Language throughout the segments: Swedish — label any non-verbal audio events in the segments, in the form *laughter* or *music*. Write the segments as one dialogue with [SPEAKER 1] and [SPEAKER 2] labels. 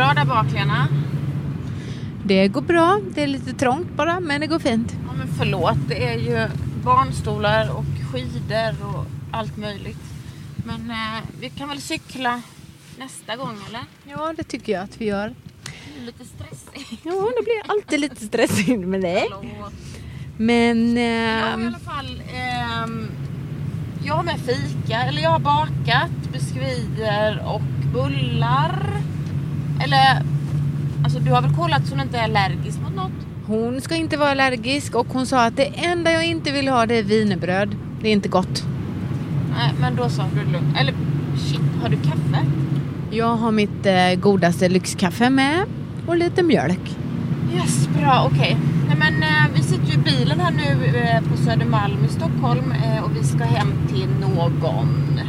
[SPEAKER 1] bra där bak Lena?
[SPEAKER 2] Det går bra. Det är lite trångt bara, men det går fint.
[SPEAKER 1] Ja men förlåt, det är ju barnstolar och skidor och allt möjligt. Men eh, vi kan väl cykla nästa gång eller?
[SPEAKER 2] Ja, det tycker jag att vi gör.
[SPEAKER 1] Det är lite stressigt.
[SPEAKER 2] Ja, det blir alltid lite stressigt med det.
[SPEAKER 1] Hallå.
[SPEAKER 2] Men...
[SPEAKER 1] Jag har i
[SPEAKER 2] ehm,
[SPEAKER 1] alla fall ehm, Jag har med fika, eller jag har bakat biskvier och bullar. Eller Alltså du har väl kollat så hon inte är allergisk mot något?
[SPEAKER 2] hon ska inte vara allergisk och hon sa att det enda jag inte vill ha det är wienerbröd. Det är inte gott.
[SPEAKER 1] Nej men då är det lugnt. Eller shit, har du kaffe?
[SPEAKER 2] Jag har mitt eh, godaste lyxkaffe med och lite mjölk.
[SPEAKER 1] Yes, bra, okej. Nej men eh, vi sitter ju i bilen här nu eh, på Södermalm i Stockholm eh, och vi ska hem till någon.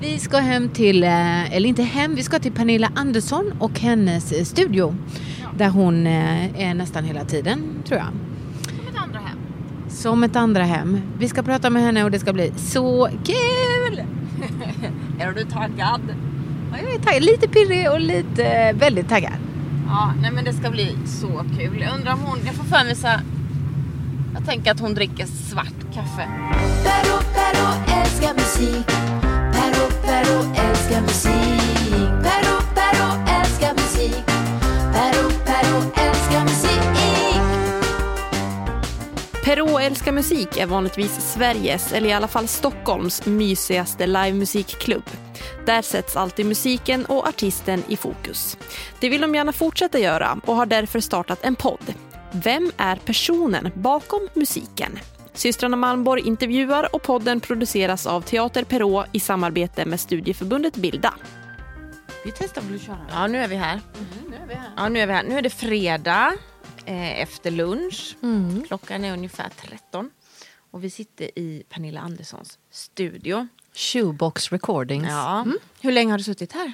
[SPEAKER 2] Vi ska hem till, eh, eller inte hem, vi ska till Pernilla Andersson och hennes eh, studio. Där hon eh, är nästan hela tiden, tror jag.
[SPEAKER 1] Som ett andra hem.
[SPEAKER 2] Som ett andra hem. Vi ska prata med henne och det ska bli så kul! *laughs*
[SPEAKER 1] Är du taggad?
[SPEAKER 2] Ja, Jag är taggad, lite pirrig och lite väldigt taggad.
[SPEAKER 1] Ja, nej men det ska bli så kul. Jag undrar om hon, jag får för mig så Jag tänker att hon dricker svart kaffe.
[SPEAKER 3] Perro, Perro älskar musik. Perro, älskar musik. Perro, Perro älskar musik. Perro, Perro älskar musik.
[SPEAKER 4] Perro älskar musik är vanligtvis Sveriges, eller i alla fall Stockholms, mysigaste livemusikklubb. Där sätts alltid musiken och artisten i fokus. Det vill de gärna fortsätta göra och har därför startat en podd. Vem är personen bakom musiken? Systrarna Malmborg intervjuar och podden produceras av Teater Perrault i samarbete med studieförbundet Bilda.
[SPEAKER 2] Vi testar väl att köra.
[SPEAKER 1] Ja, nu är vi här. Ja, nu är vi här. Nu är det fredag eh, efter lunch.
[SPEAKER 2] Mm.
[SPEAKER 1] Klockan är ungefär 13. Och vi sitter i Pernilla Anderssons studio.
[SPEAKER 5] Shoebox Recordings.
[SPEAKER 1] Ja. Hur länge har du suttit här?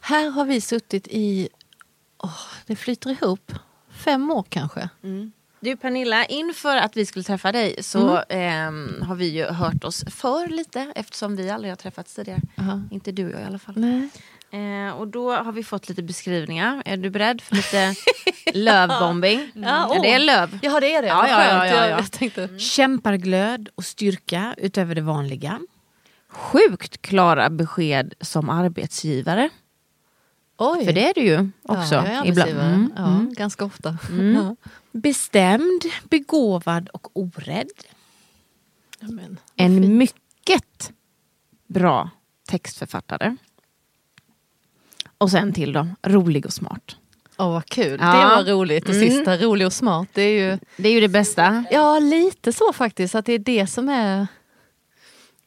[SPEAKER 5] Här har vi suttit i, åh, det flyter ihop, fem år kanske.
[SPEAKER 1] Du Pernilla, inför att vi skulle träffa dig så ehm, har vi ju hört oss för lite eftersom vi aldrig har träffats tidigare.
[SPEAKER 5] Aha.
[SPEAKER 1] Inte du och jag i alla fall.
[SPEAKER 5] Nej.
[SPEAKER 1] Eh, och då har vi fått lite beskrivningar. Är du beredd för lite *laughs* lövbombing? Ja, det är löv.
[SPEAKER 5] Ja det är det,
[SPEAKER 1] Ja, ja, ja, ja, ja.
[SPEAKER 5] Jag tänkte,
[SPEAKER 2] Kämparglöd och styrka utöver det vanliga.
[SPEAKER 1] Sjukt klara besked som arbetsgivare.
[SPEAKER 5] Oj.
[SPEAKER 1] För det är du ju också.
[SPEAKER 5] Ja, jag är
[SPEAKER 1] ibland. Mm,
[SPEAKER 5] ja,
[SPEAKER 1] mm.
[SPEAKER 5] Ganska ofta.
[SPEAKER 1] Mm.
[SPEAKER 2] Bestämd, begåvad och orädd.
[SPEAKER 5] Ja, men,
[SPEAKER 1] En mycket bra textförfattare. Och sen till då, rolig och smart.
[SPEAKER 5] Åh vad kul,
[SPEAKER 1] Ja.
[SPEAKER 5] det var roligt. Det
[SPEAKER 1] Mm.
[SPEAKER 5] sista, rolig och smart. Det är ju
[SPEAKER 1] Det är ju det bästa.
[SPEAKER 5] Ja, lite så faktiskt. Att det är det som är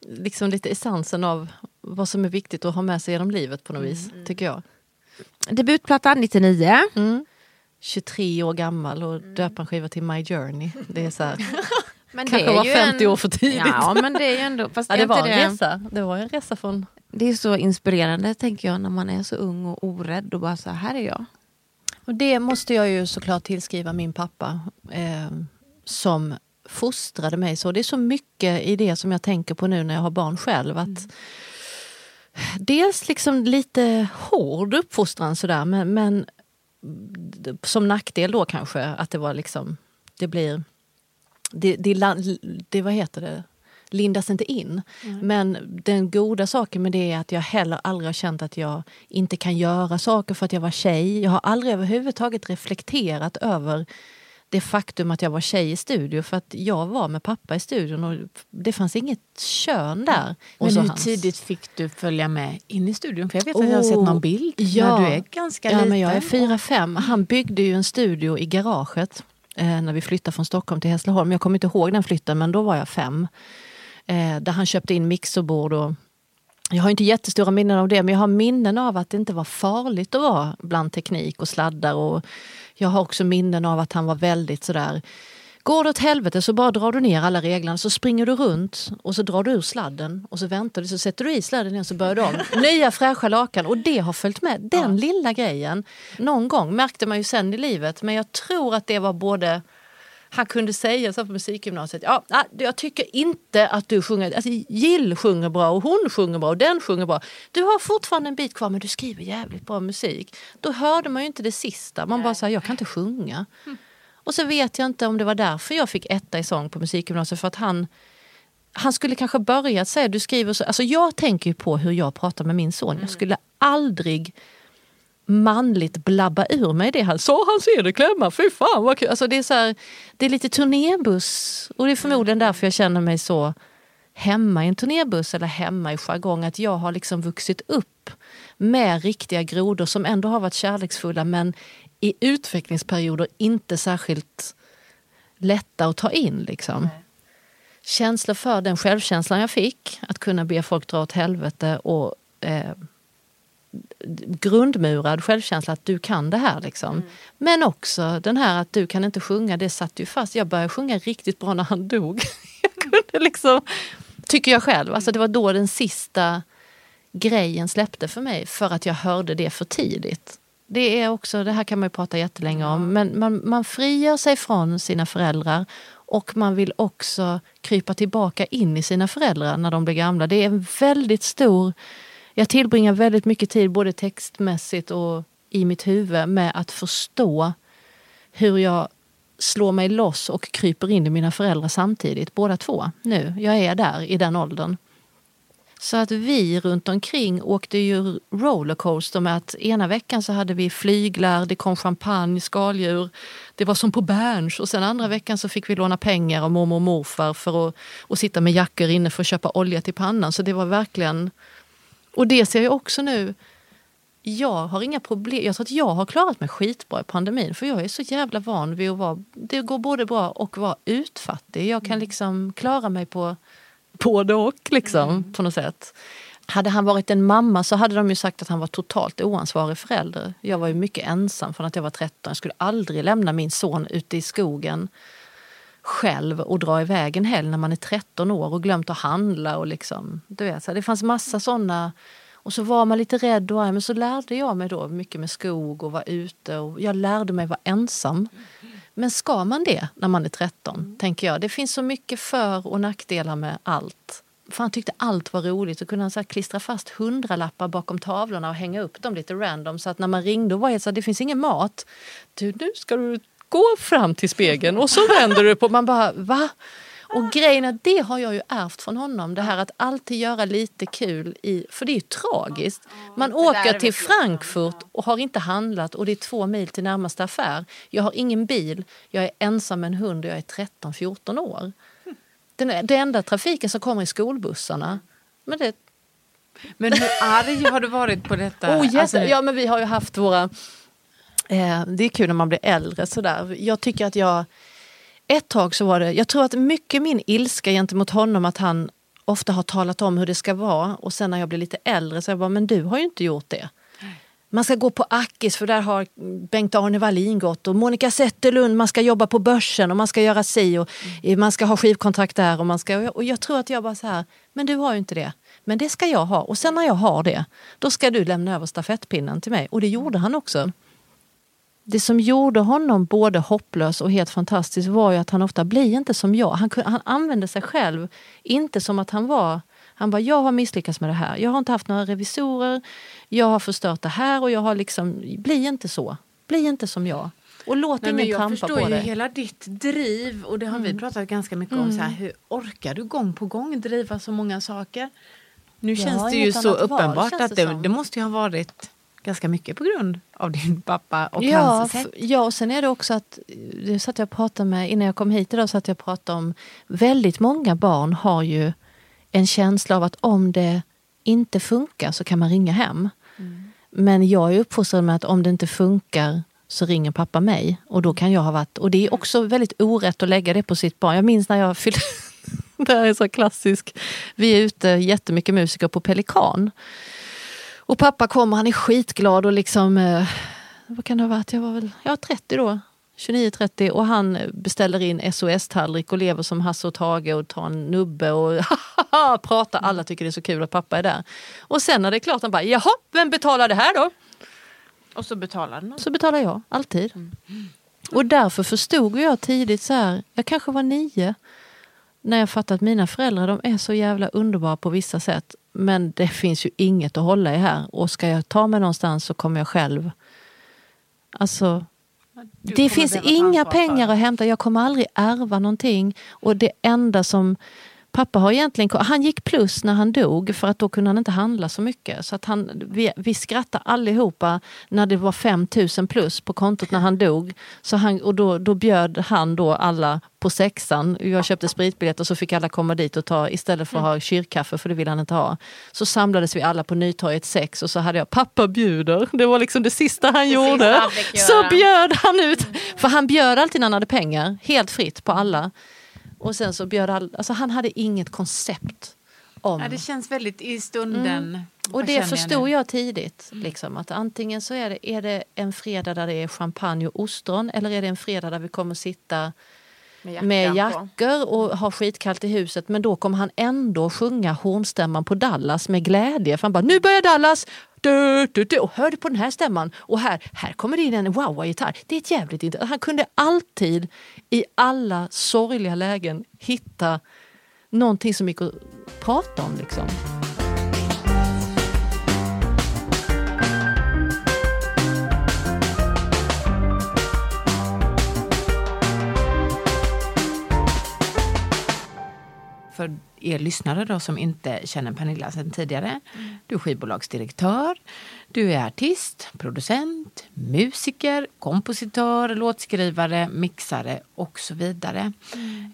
[SPEAKER 5] liksom lite essensen av vad som är viktigt att ha med sig genom livet på något vis, tycker jag.
[SPEAKER 1] Debutplatta 99.
[SPEAKER 5] Mm. 23 år gammal och döpa en skiva till My Journey. Det är så här, *laughs*
[SPEAKER 1] Men
[SPEAKER 5] kanske var 50 år för tidigt.
[SPEAKER 1] Ja, men det är ju ändå... Fast
[SPEAKER 5] Ja, det var en resa. Det var en resa från...
[SPEAKER 1] Det är så inspirerande tänker jag när man är så ung och orädd och bara så här, är jag.
[SPEAKER 5] Och det måste jag ju såklart tillskriva min pappa eh, som fostrade mig så. Det är så mycket i det som jag tänker på nu när jag har barn själv. Att Dels liksom lite hård uppfostran sådär men, men som nackdel då kanske att det var liksom det blir det, det, det vad heter det lindas inte in. Men den goda saken med det är att jag heller aldrig har känt att jag inte kan göra saker för att jag var tjej. Jag har aldrig överhuvudtaget reflekterat över det faktum att jag var tjej i studio för att jag var med pappa i studion och det fanns inget kön där. Och
[SPEAKER 2] Men hur
[SPEAKER 5] hans.
[SPEAKER 2] tidigt fick du följa med in i studion? För jag vet att jag har sett
[SPEAKER 5] Oh,
[SPEAKER 2] någon bild
[SPEAKER 5] ja.
[SPEAKER 2] när du är ganska
[SPEAKER 5] Ja,
[SPEAKER 2] liten.
[SPEAKER 5] men jag är fyra fem. Han byggde ju en studio i garaget eh, när vi flyttade från Stockholm till Hässleholm. Jag kommer inte ihåg den flytten, men då var jag fem. Eh, där han köpte in mixerbord och jag har inte jättestora minnen av det, men jag har minnen av att det inte var farligt att vara bland teknik och sladdar. Och jag har också minnen av att han var väldigt sådär Går det åt helvete så bara drar du ner alla reglerna så springer du runt och så drar du ur sladden och så väntar du så sätter du i sladden igen så börjar du om. *laughs* Nya fräscha lakan och det har följt med. Den lilla grejen. Någon gång märkte man ju sen i livet men jag tror att det var både han kunde säga så på musikgymnasiet, ja, nej, jag tycker inte att du sjunger, alltså Jill sjunger bra och hon sjunger bra och den sjunger bra. Du har fortfarande en bit kvar men du skriver jävligt bra musik. Då hörde man ju inte det sista, man bara säger jag kan inte sjunga. Och så vet jag inte om det var därför jag fick etta i sång på musikgymnasiet för att han han skulle kanske börjat säga, du skriver så, alltså jag tänker ju på hur jag pratar med min son. Jag skulle aldrig manligt blabba ur mig det. Han sa han ser det klämma, fy fan vad kul. Alltså det, är så här, det är lite turnébuss och det är förmodligen därför jag känner mig så hemma i en turnébuss eller hemma i jargong. Att jag har liksom vuxit upp med riktiga grodor som ändå har varit kärleksfulla men i utvecklingsperioder inte särskilt lätta att ta in. Liksom. Känslor för den självkänslan jag fick, att kunna be folk dra åt helvete och eh, grundmurad självkänsla att du kan det här. Liksom.
[SPEAKER 1] Mm.
[SPEAKER 5] Men också den här att du kan inte sjunga, det satt ju fast. Jag började sjunga riktigt bra när han dog. *laughs* jag kunde liksom, tycker jag själv. Alltså det var då den sista grejen släppte för mig för att jag hörde det för tidigt. Det är också, det här kan man ju prata jättelänge om, men man, man frigör sig från sina föräldrar och man vill också krypa tillbaka in i sina föräldrar när de blir gamla. Det är en väldigt stor jag tillbringar väldigt mycket tid både textmässigt och i mitt huvud med att förstå hur jag slår mig loss och kryper in i mina föräldrar samtidigt, båda två. Nu, jag är där i den åldern. Så att vi runt omkring åkte ju rollercoaster med att ena veckan så hade vi flyglar, det kom champagne, skaldjur. Det var som på Berns och sen andra veckan så fick vi låna pengar av mormor och morfar för att och sitta med jackor inne för att köpa olja till pannan. Så det var verkligen och det ser jag också nu. Jag har inga problem. Jag tror att jag har klarat mig skitbra i pandemin för jag är så jävla van vid att vara... Det går både bra och vara utfattig. Jag kan liksom klara mig på både och liksom på något sätt. Hade han varit en mamma så hade de ju sagt att han var totalt oansvarig förälder. Jag var ju mycket ensam från att jag var 13. Jag skulle aldrig lämna min son ute i skogen själv och dra iväg en helg när man är 13 år och glömt att handla. Och liksom, du vet, så det fanns massa såna. Och så var man lite rädd och arg, men så lärde jag mig då mycket med skog och vara ute. Och jag lärde mig vara ensam. Men ska man det när man är 13? tänker jag. Det finns så mycket för och nackdelar med allt. För han tyckte allt var roligt och kunde han så klistra fast hundralappar bakom tavlorna och hänga upp dem lite random. Så att när man ringde och var helt så här, det finns ingen mat. Du, nu ska du gå fram till spegeln och så vänder du på... Man bara, va? Och grejen är, det har jag ju ärvt från honom. Det här att alltid göra lite kul. I, för det är ju tragiskt. Man åker till Frankfurt och har inte handlat och det är två mil till närmaste affär. Jag har ingen bil, jag är ensam med en hund och jag är 13-14 år. Den, det enda trafiken som kommer är skolbussarna. Men det,
[SPEAKER 2] Men hur arg har du varit på detta?
[SPEAKER 5] oh, jätte,
[SPEAKER 2] Alltså,
[SPEAKER 5] ja, men vi har ju haft våra... Eh, det är kul när man blir äldre. Sådär. Jag tycker att jag... Ett tag så var det... Jag tror att mycket min ilska gentemot honom att han ofta har talat om hur det ska vara och sen när jag blir lite äldre så jag bara, men du har ju inte gjort det. Man ska gå på Akis för där har Bengt-Arne Wallin gått och Monica Zetterlund, man ska jobba på börsen och man ska göra si och man ska ha skivkontrakt där och man ska... Och jag tror att jag bara så här, men du har ju inte det. Men det ska jag ha och sen när jag har det, då ska du lämna över stafettpinnen till mig. Och det gjorde han också. Det som gjorde honom både hopplös och helt fantastisk var ju att han ofta blir inte som jag. Han, han använde sig själv inte som att han var han bara, jag har misslyckats med det här. Jag har inte haft några revisorer. Jag har förstört det här och jag har liksom, bli inte så. Bli inte som jag. Och låt
[SPEAKER 2] Nej,
[SPEAKER 5] ingen
[SPEAKER 2] jag
[SPEAKER 5] trampa
[SPEAKER 2] förstår
[SPEAKER 5] på
[SPEAKER 2] ju
[SPEAKER 5] dig. Mm.
[SPEAKER 2] hela ditt driv och det har vi pratat ganska mycket om. Så här, hur orkar du gång på gång driva så många saker? Nu
[SPEAKER 5] Jag
[SPEAKER 2] känns det ju så
[SPEAKER 5] val,
[SPEAKER 2] uppenbart
[SPEAKER 5] känns
[SPEAKER 2] att
[SPEAKER 5] det
[SPEAKER 2] det måste ju ha varit ganska mycket på grund av din pappa och
[SPEAKER 5] Ja,
[SPEAKER 2] hans sätt.
[SPEAKER 5] ja, och sen är det också att, det satt jag och pratade med, innan jag kom hit idag, så att jag pratade om, väldigt många barn har ju en känsla av att om det inte funkar så kan man ringa hem. Men jag är uppfostrad med att om det inte funkar så ringer pappa mig. Och då kan jag ha varit, och det är också väldigt orätt att lägga det på sitt barn. Jag minns när jag fyllde, *laughs* det här är så klassisk, vi är ute jättemycket musiker på Pelikan. Och pappa kommer, han är skitglad och liksom, eh, vad kan det ha varit, jag var väl jag var 30 då. 29-30 och han beställer in SOS-tallrik och lever som Hasse och Tage och tar en nubbe och *laughs* pratar. Alla tycker det är så kul att pappa är där. Och sen när det är klart, han bara, jaha, vem betalar det här då?
[SPEAKER 1] Och så betalar den.
[SPEAKER 5] Så betalar jag, alltid. Och därför förstod jag tidigt så här, jag kanske var nio, när jag fattade att mina föräldrar de är så jävla underbara på vissa sätt. Men det finns ju inget att hålla i här. Och ska jag ta mig någonstans så kommer jag själv... Alltså,
[SPEAKER 2] Du
[SPEAKER 5] det finns inga pengar att hämta. Jag kommer aldrig ärva någonting. Och det enda som... Pappa har egentligen... Han gick plus när han dog för att då kunde han inte handla så mycket. Så att han, vi, vi skrattade allihopa när det var 5000 plus på kontot när han dog. Så han, och då, då bjöd han då alla på sexan. Jag köpte spritbiljett och så fick alla komma dit och ta istället för att ha kyrkkaffe för det ville han inte ha. Så samlades vi alla på Nytorget 6 och så hade jag pappa bjuder. Det var liksom det sista han gjorde.
[SPEAKER 1] han fick
[SPEAKER 5] Så bjöd han ut. För han bjöd alltid när han hade pengar, helt fritt på alla. Och sen så bjöd all, alltså han hade inget koncept om...
[SPEAKER 2] Ja, det känns väldigt i stunden.
[SPEAKER 5] och
[SPEAKER 2] Vad
[SPEAKER 5] det förstod
[SPEAKER 2] nu?
[SPEAKER 5] jag tidigt. Liksom, att antingen så är det, är det en fredag där det är champagne och ostron eller är det en fredag där vi kommer sitta med
[SPEAKER 1] på.
[SPEAKER 5] jackor och ha skitkallt i huset. Men då kommer han ändå sjunga hornstämman på Dallas med glädje. För han bara, nu börjar Dallas! Du, du, du. Och hör du på den här stämman? Och här, här kommer det in en wow-gitarr. Det är ett jävligt intressant. Han kunde alltid i alla sorgliga lägen hitta någonting som gick att prata om. Liksom.
[SPEAKER 2] För er lyssnare då som inte känner Pernilla sedan tidigare. Du är skivbolagsdirektör, du är artist, producent, musiker, kompositör, låtskrivare, mixare och så vidare.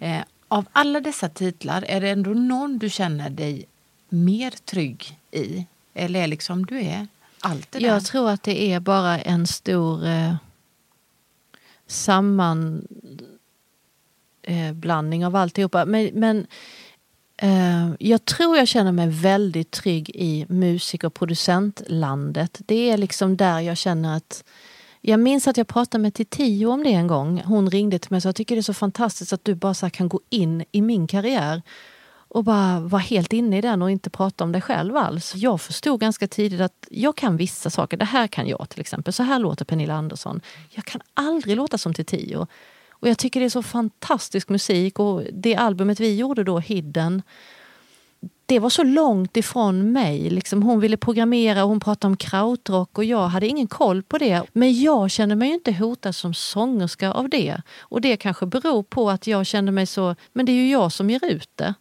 [SPEAKER 2] Eh, av alla dessa titlar, är det ändå någon du känner dig mer trygg i? Eller är liksom du är allt det där?
[SPEAKER 5] Jag tror att det är bara en stor eh, sammanblandning eh, av alltihopa. Men, men Eh, jag tror jag känner mig väldigt trygg i musik och producentlandet. Det är liksom där jag känner att jag minns att jag pratade med Titiyo om det en gång. Hon ringde till mig och sa jag tycker det är så fantastiskt att du bara så kan gå in i min karriär och bara vara helt inne i den och inte prata om dig själv alls. Jag förstod ganska tidigt att jag kan vissa saker. Det här kan jag till exempel. Så här låter Pernilla Andersson. Jag kan aldrig låta som Titiyo. Och jag tycker det är så fantastisk musik och det albumet vi gjorde då, Hidden, det var så långt ifrån mig. Liksom hon ville programmera och hon pratade om krautrock och jag hade ingen koll på det. Men jag kände mig ju inte hotad som sångerska av det. Och det kanske beror på att jag kände mig så, men det är ju jag som ger ut det.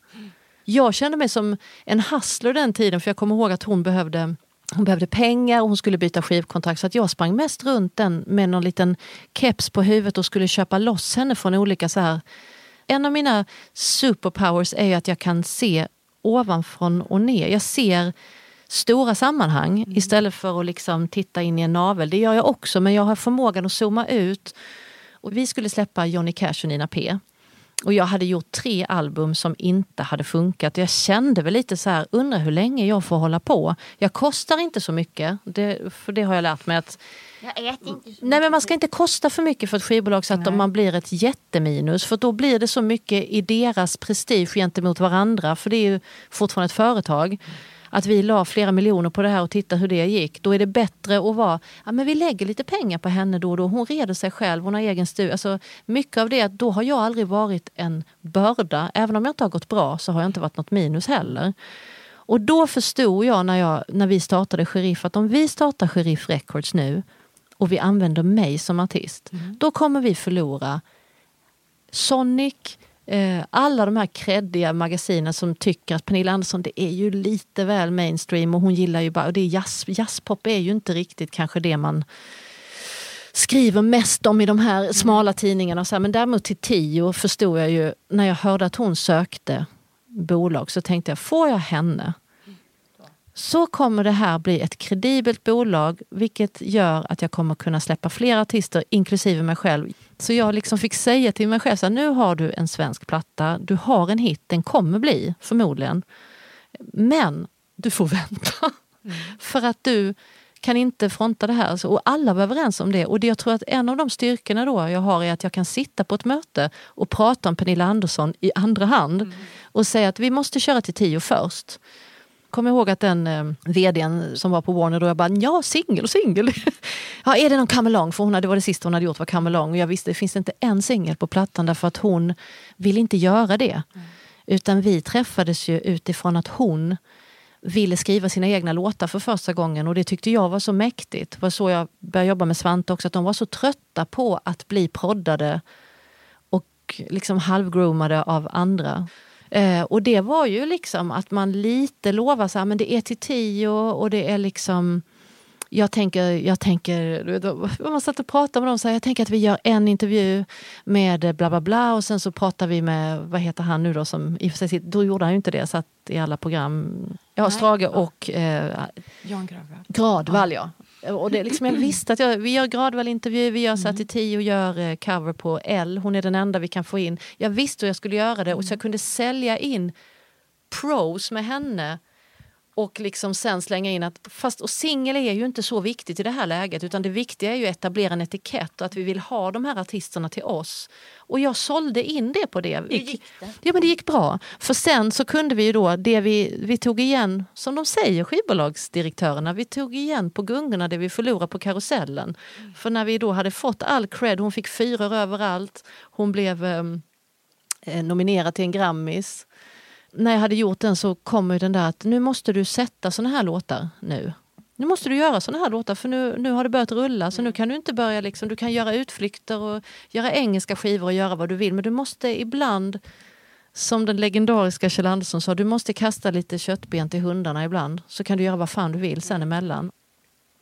[SPEAKER 5] Jag kände mig som en hustler den tiden för jag kommer ihåg att hon behövde hon behövde pengar och hon skulle byta skivkontrakt så att jag sprang mest runt den med någon liten keps på huvudet och skulle köpa loss henne från olika så här. En av mina superpowers är att jag kan se ovanifrån och ner. Jag ser stora sammanhang istället för att liksom titta in i en navel. Det gör jag också men jag har förmågan att zooma ut. Och vi skulle släppa Johnny Cash och Nina P. Och jag hade gjort tre album som inte hade funkat. Jag kände väl lite så här, undrar hur länge jag får hålla på. Jag kostar inte så mycket, det, för det har jag lärt mig att Nej men man ska inte kosta för mycket för ett skivbolag så att man blir ett jätteminus. För då blir det så mycket i deras prestige gentemot varandra. För det är ju fortfarande ett företag. Att vi la flera miljoner på det här och titta hur det gick. Då är det bättre att vara, ja men vi lägger lite pengar på henne då och då. Hon reder sig själv, hon har egen studio. Alltså, mycket av det, att då har jag aldrig varit en börda. Även om jag inte har gått bra så har jag inte varit något minus heller. Och då förstod jag när, jag när vi startade Sheriff att om vi startar Sheriff Records nu och vi använder mig som artist, då kommer vi förlora Sonic, alla de här kreddiga magasinen som tycker att Pernilla Andersson det är ju lite väl mainstream och hon gillar ju bara, och det är jazz, jazzpop är ju inte riktigt kanske det man skriver mest om i de här smala tidningarna. Så här, men däremot till Tio förstod jag ju, när jag hörde att hon sökte bolag så tänkte jag, får jag henne så kommer det här bli ett kredibelt bolag vilket gör att jag kommer kunna släppa fler artister inklusive mig själv. Så jag liksom fick säga till mig själv, så här, nu har du en svensk platta, du har en hit, den kommer bli förmodligen. Men du får *laughs* vänta. För att du kan inte fronta det här. Och alla var överens om det. Och det jag tror att en av de styrkorna då jag har är att jag kan sitta på ett möte och prata om Pernilla Andersson i andra hand. Och säga att vi måste köra till tio först. Kommer ihåg att den eh, vdn som var på Warner då jag bara, ja singel och singel. *laughs* Ja, är det någon come along? För hon hade, det var det sista hon hade gjort var come along. Och jag visste det finns inte en singel på plattan därför att hon vill inte göra det. Utan vi träffades ju utifrån att hon ville skriva sina egna låtar för första gången och det tyckte jag var så mäktigt. Det var så jag började jobba med Svante också, att de var så trötta på att bli proddade och liksom halvgroomade av andra. Eh, och det var ju liksom att man lite lovar så här, men det är till tio och det är liksom jag tänker, jag tänker, man satt och pratade med dem, så här, jag tänker att vi gör en intervju med bla bla bla och sen så pratar vi med, vad heter han nu då som i och för sig, då gjorde han ju inte det, satt i alla program, ja. Strage och eh,
[SPEAKER 2] Jan Gravberg.
[SPEAKER 5] Gradvall ja. Och det, liksom, jag visste att jag, vi gör Gradvall-intervju, vi gör så att i tio och gör eh, cover på L. Hon är den enda vi kan få in. Jag visste hur jag skulle göra det och så jag kunde sälja in pros med henne och liksom sen slänga in att, fast och singel är ju inte så viktigt i det här läget utan det viktiga är ju att etablera en etikett och att vi vill ha de här artisterna till oss. Och jag sålde in det på det.
[SPEAKER 2] Hur gick det?
[SPEAKER 5] Ja men det gick bra. För sen så kunde vi ju då, det vi, vi tog igen, som de säger skivbolagsdirektörerna, vi tog igen på gungorna det vi förlorade på karusellen. För när vi då hade fått all cred, hon fick fyror överallt, hon blev ehm, eh, nominerad till en Grammis. När jag hade gjort den så kom ju den där att nu måste du sätta såna här låtar nu. Nu måste du göra såna här låtar för nu, nu har det börjat rulla så nu kan du inte börja liksom, du kan göra utflykter och göra engelska skivor och göra vad du vill men du måste ibland som den legendariska Kjell Andersson sa, du måste kasta lite köttben till hundarna ibland så kan du göra vad fan du vill sen emellan.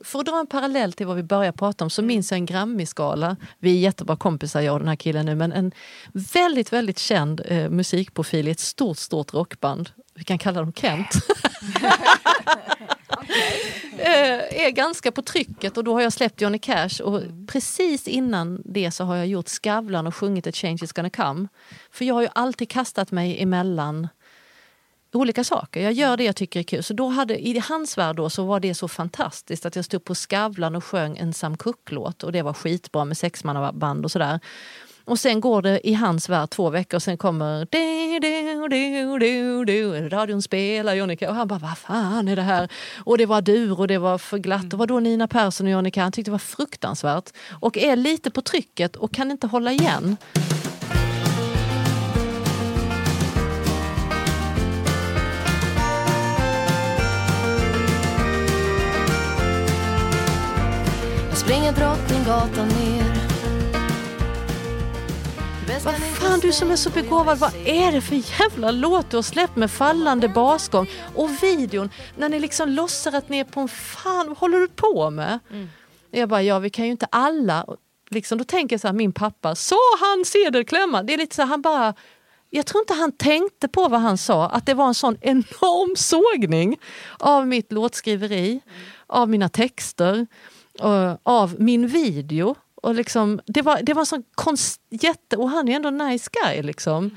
[SPEAKER 5] För att dra en parallell till vad vi börjar prata om så minns jag en Grammy-skala. Vi är jättebra kompisar jag och den här killen nu men en väldigt väldigt känd eh, musikprofil i ett stort stort rockband. Vi kan kalla dem Kent. *laughs* eh, är ganska på trycket och då har jag släppt Johnny Cash och precis innan det så har jag gjort Skavlan och sjungit A change is gonna come. För jag har ju alltid kastat mig emellan olika saker. Jag gör det jag tycker är kul. Så då hade, I hans värld då så var det så fantastiskt att jag stod på Skavlan och sjöng en Sam Cooke-låt och det var skitbra med sexmannaband och sådär. Och sen går det i hans värld två veckor och sen kommer du, du, du, du, du, radion spelar Johnny Cash. Och han bara, vad fan är det här? Och det var dur och det var för glatt. Och vad då Nina Persson och Johnny Cash? Han tyckte det var fruktansvärt. Och är lite på trycket och kan inte hålla igen.
[SPEAKER 3] Jag springer Drottninggatan ner
[SPEAKER 5] Vad fan du som är så begåvad, vad är det för jävla låt du har släppt med fallande basgång? Och videon, när ni liksom att ni är på en fan, vad håller du på med? Jag bara, ja vi kan ju inte alla, liksom, då tänker jag så här, min pappa, sa han sedelklämma? Det är lite så här, han bara jag tror inte han tänkte på vad han sa, att det var en sån enorm sågning av mitt låtskriveri, av mina texter, och av min video. Och liksom, det, var, det var sån konst, jätte... Och han är ändå nice guy. Liksom.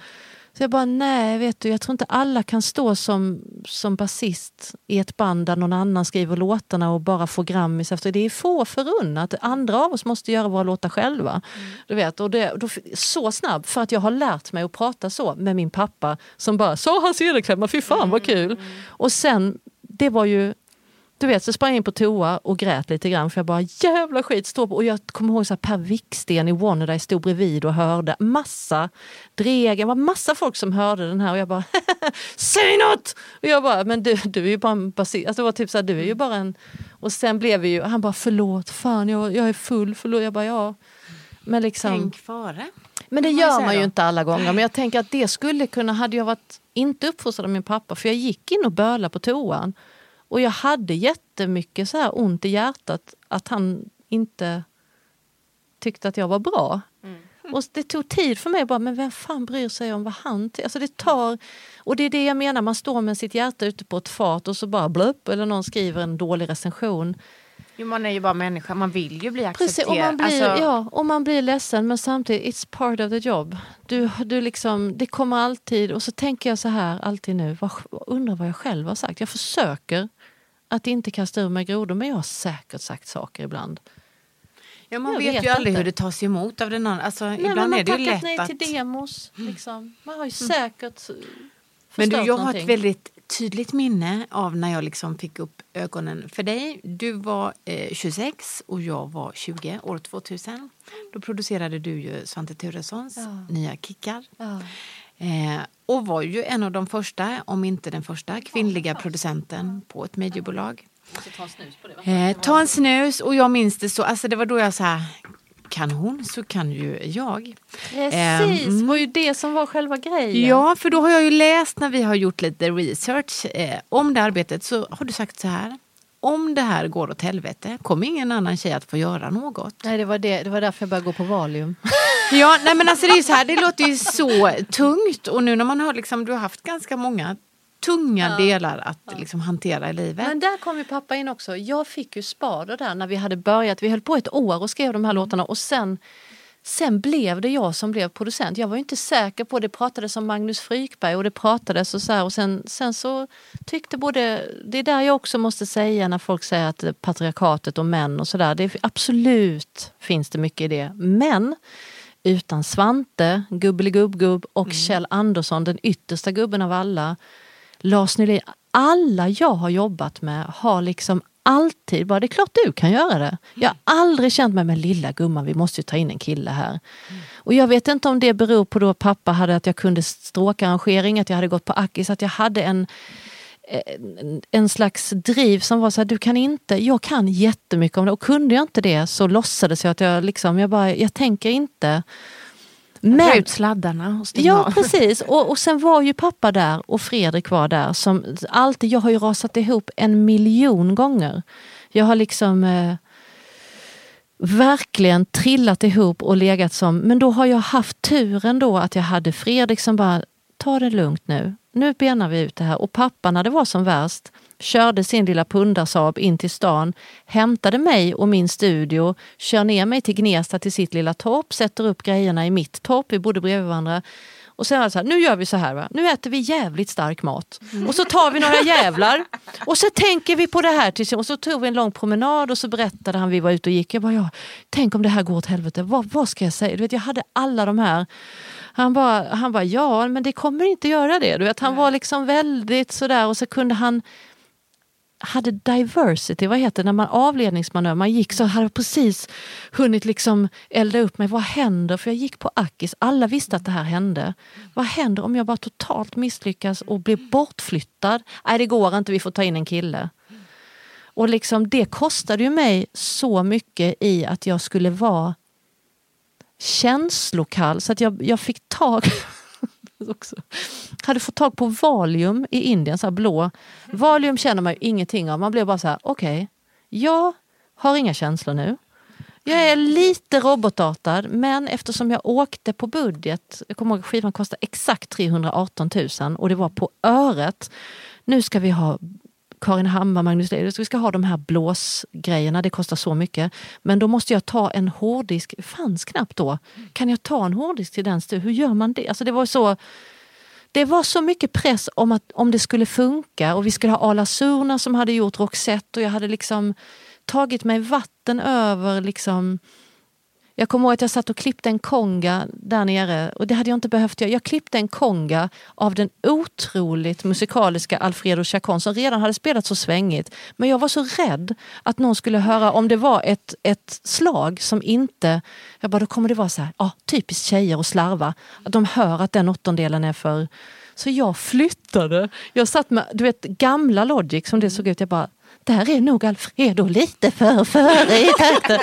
[SPEAKER 5] Så jag bara, nej, vet du, jag tror inte alla kan stå som, som basist i ett band där någon annan skriver låtarna och bara får Grammis efter. Det är få förunnat. Andra av oss måste göra våra låtar själva. Du vet, och det, då, så snabb, för att jag har lärt mig att prata så med min pappa som bara, sa han sedelklämma, fy fan vad kul. Och sen, det var ju du vet, så sprang jag in på toa och grät lite grann för jag bara jävla skit står på. Och jag kommer ihåg så här, Per Wiksten i Wannadies stod bredvid och hörde. Massa Dregen, var massa folk som hörde den här och jag bara *laughs* Säg något! Och jag bara, men du, du är ju bara en basist. Alltså det var typ så här, du är ju bara en... Och sen blev vi ju, han bara förlåt, fan jag, jag är full, förlåt. Jag bara ja. Men liksom...
[SPEAKER 2] Tänk före.
[SPEAKER 5] Men det gör man ju inte alla gånger. Men jag tänker att det skulle kunna, hade jag varit inte uppfostrad av min pappa, för jag gick in och bölade på toan. Och jag hade jättemycket så här ont i hjärtat att han inte tyckte att jag var bra. Och det tog tid för mig bara, men vem fan bryr sig om vad han tycker? Alltså det tar, och det är det jag menar, man står med sitt hjärta ute på ett fat och så bara blupp, eller någon skriver en dålig recension.
[SPEAKER 2] Jo, man är ju bara människa, man vill ju bli accepterad.
[SPEAKER 5] Precis, och man, blir,
[SPEAKER 2] Alltså,
[SPEAKER 5] ja, och man blir ledsen men samtidigt, it's part of the job. Du, du liksom, det kommer alltid, och så tänker jag så här alltid nu, vad, undrar vad jag själv har sagt. Jag försöker att inte kasta ur mig grodor men jag har säkert sagt saker ibland.
[SPEAKER 2] ja, man
[SPEAKER 5] Jag
[SPEAKER 2] vet,
[SPEAKER 5] vet
[SPEAKER 2] ju aldrig
[SPEAKER 5] inte.
[SPEAKER 2] hur det tas emot av den andra. Alltså,
[SPEAKER 5] Nej,
[SPEAKER 2] ibland
[SPEAKER 5] man
[SPEAKER 2] är det ju lätt
[SPEAKER 5] nej
[SPEAKER 2] att... Mm.
[SPEAKER 5] till demos. Liksom. Man har ju säkert
[SPEAKER 2] Men du, jag har ett
[SPEAKER 5] någonting.
[SPEAKER 2] väldigt tydligt minne av när jag liksom fick upp ögonen för dig. Du var eh, 26 och jag var 20, år 2000. Då producerade du ju Svante Turessons
[SPEAKER 5] Ja.
[SPEAKER 2] nya Kickar.
[SPEAKER 5] Ja.
[SPEAKER 2] Eh, och var ju en av de första, om inte den första, kvinnliga producenten på ett mediebolag. Eh, ta en snus och jag minns det så, alltså det var då jag sa kan hon så kan ju jag.
[SPEAKER 5] Precis,
[SPEAKER 2] Mm.
[SPEAKER 5] var ju det som var själva grejen.
[SPEAKER 2] Ja, för då har jag ju läst när vi har gjort lite research eh, om det arbetet så har du sagt så här. Om det här går åt helvete kommer ingen annan tjej att få göra något.
[SPEAKER 5] Nej, det var, det, det var därför jag började gå på Valium. *laughs*
[SPEAKER 2] Ja, nej men alltså det är så här, det låter ju så tungt och nu när man har liksom, du har haft ganska många tunga delar att liksom hantera i livet.
[SPEAKER 5] Men där kom ju pappa in också. Jag fick ju spader där när vi hade börjat. Vi höll på ett år och skrev de här låtarna och sen, sen blev det jag som blev producent. Jag var inte säker på, det pratades om Magnus Frykberg och det pratades och så här, och sen, sen så tyckte både, det är där jag också måste säga när folk säger att patriarkatet och män och sådär, absolut finns det mycket i det. Men utan Svante, Gubbeli-Gubb-Gubb och Kjell Andersson, den yttersta gubben av alla, Lars Nylén, alla jag har jobbat med har liksom alltid bara, det är klart du kan göra det. Jag har aldrig känt mig, men lilla gumman vi måste ju ta in en kille här. Och jag vet inte om det beror på då pappa hade att jag kunde stråkarrangering, att jag hade gått på Akis, att jag hade en en, en slags driv som var så här, du kan inte, jag kan jättemycket om det och kunde jag inte det så låtsades jag att jag liksom, jag bara, jag tänker inte. Men,
[SPEAKER 2] ut sladdarna och stänga
[SPEAKER 5] Ja
[SPEAKER 2] av.
[SPEAKER 5] precis och, och sen var ju pappa där och Fredrik var där som alltid, jag har ju rasat ihop en miljon gånger. Jag har liksom eh, verkligen trillat ihop och legat som, men då har jag haft turen då att jag hade Fredrik som bara, ta det lugnt nu, nu benar vi ut det här. Och pappa när det var som värst körde sin lilla pundarsaab in till stan, hämtade mig och min studio, kör ner mig till Gnesta till sitt lilla torp, sätter upp grejerna i mitt torp, vi bodde bredvid varandra. Och sen var det så här, nu gör vi så här, va? nu äter vi jävligt stark mat. Och så tar vi några *laughs* jävlar och så tänker vi på det här. Tills, och så tog vi en lång promenad och så berättade han, vi var ute och gick. Jag bara, ja, tänk om det här går åt helvete, vad, vad ska jag säga? Du vet, jag hade alla de här. Han bara, han bara, ja men det kommer inte göra det. Du vet, han var liksom väldigt sådär och så kunde han hade diversity, vad heter det, när man avledningsmanöver, man gick så hade precis hunnit liksom elda upp mig. Vad händer? För jag gick på Akis, alla visste att det här hände. Vad händer om jag bara totalt misslyckas och blir bortflyttad? Nej det går inte, vi får ta in en kille. Och liksom det kostade ju mig så mycket i att jag skulle vara känslokall så att jag, jag fick tag *laughs* *laughs* också. Hade fått tag på Valium i Indien, så här blå. Valium känner man ju ingenting av. Man blir bara så här, okej, jag har inga känslor nu. Jag är lite robotartad men eftersom jag åkte på budget, jag kommer ihåg att skivan kostade exakt 318 000 och det var på öret. Nu ska vi ha Karin Hammar, Magnus Ledus, vi ska ha de här blåsgrejerna, det kostar så mycket. Men då måste jag ta en hårddisk, det fanns knappt då. Kan jag ta en hårddisk till den studion? Hur gör man det? Alltså det var så det var så mycket press om att om det skulle funka och vi skulle ha Ala Surna som hade gjort Roxette och jag hade liksom tagit mig vatten över liksom jag kommer ihåg att jag satt och klippte en konga där nere och det hade jag inte behövt göra. Jag klippte en konga av den otroligt musikaliska Alfredo Chacon som redan hade spelat så svängigt. Men jag var så rädd att någon skulle höra om det var ett, ett slag som inte... Jag bara, då kommer det vara så här, ja, typiskt tjejer och slarva. Att de hör att den åttondelen är för... Så jag flyttade. Jag satt med du vet, gamla Logic som det såg ut. Jag bara, där är nog Alfredo lite för före i takten.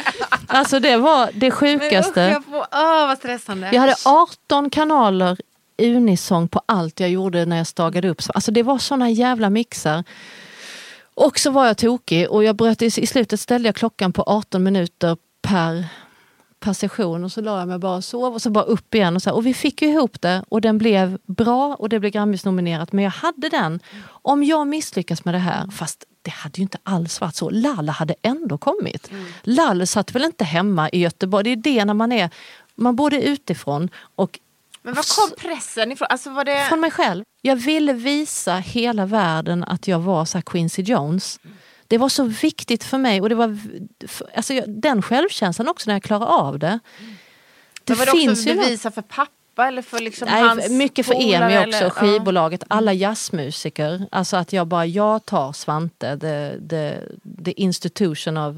[SPEAKER 5] Alltså det var det sjukaste.
[SPEAKER 2] Men usch, jag får, åh, vad stressande.
[SPEAKER 5] Jag hade 18 kanaler unisång på allt jag gjorde när jag stagade upp. Alltså det var såna jävla mixar. Och så var jag tokig och jag bröt i, i slutet ställde jag klockan på 18 minuter per, per session och så la jag mig bara och sov och så bara upp igen. Och, så här. och vi fick ju ihop det och den blev bra och det blev Grammis-nominerat. Men jag hade den, om jag misslyckas med det här, fast det hade ju inte alls varit så. Lalla hade ändå kommit. Lall satt väl inte hemma i Göteborg. Det är det när man är, man både utifrån och
[SPEAKER 1] Men var kom pressen ifrån? Alltså var det...
[SPEAKER 5] från mig själv. Jag ville visa hela världen att jag var så Quincy Jones. Det var så viktigt för mig och det var alltså, den självkänslan också när jag klarade av det. Det
[SPEAKER 1] Men var det
[SPEAKER 5] finns
[SPEAKER 1] också
[SPEAKER 5] något-
[SPEAKER 1] bevisa för pappa eller för liksom
[SPEAKER 5] Nej,
[SPEAKER 1] hans
[SPEAKER 5] mycket för EMI också,
[SPEAKER 1] eller-
[SPEAKER 5] skivbolaget, alla jazzmusiker. Alltså att jag bara, jag tar Svante, the, the, the institution of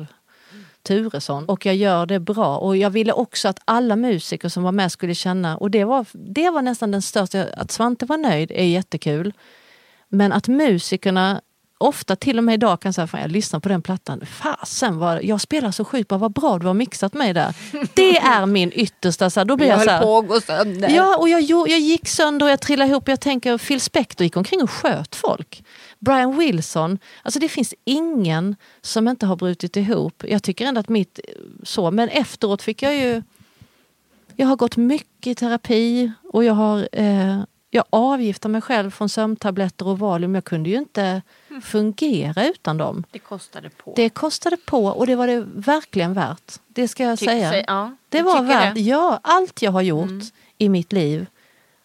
[SPEAKER 5] Turesson. Och jag gör det bra. Och jag ville också att alla musiker som var med skulle känna, och det var, det var nästan den största, att Svante var nöjd är jättekul. Men att musikerna ofta till och med idag kan säga, fan jag lyssnar på den plattan, fasen vad, jag spelar så sjukt bra, vad bra du har mixat mig där. Det är min yttersta, så här, då blir jag,
[SPEAKER 1] Jag
[SPEAKER 5] så här,
[SPEAKER 1] på att gå sönder.
[SPEAKER 5] Ja, och jag, jag gick sönder och jag trillade ihop. Jag tänker, Phil Spector gick omkring och sköt folk. Brian Wilson, alltså det finns ingen som inte har brutit ihop. Jag tycker ändå att mitt så, men efteråt fick jag ju... Jag har gått mycket i terapi och jag har eh, jag avgiftar mig själv från sömntabletter och Valium. Jag kunde ju inte fungera utan dem.
[SPEAKER 1] Det kostade på.
[SPEAKER 5] Det kostade på och det var det verkligen värt. Det ska jag
[SPEAKER 1] Tyck-
[SPEAKER 5] säga.
[SPEAKER 1] säg- ja,
[SPEAKER 5] Det var värt,
[SPEAKER 1] det?
[SPEAKER 5] ja, allt jag har gjort i mitt liv,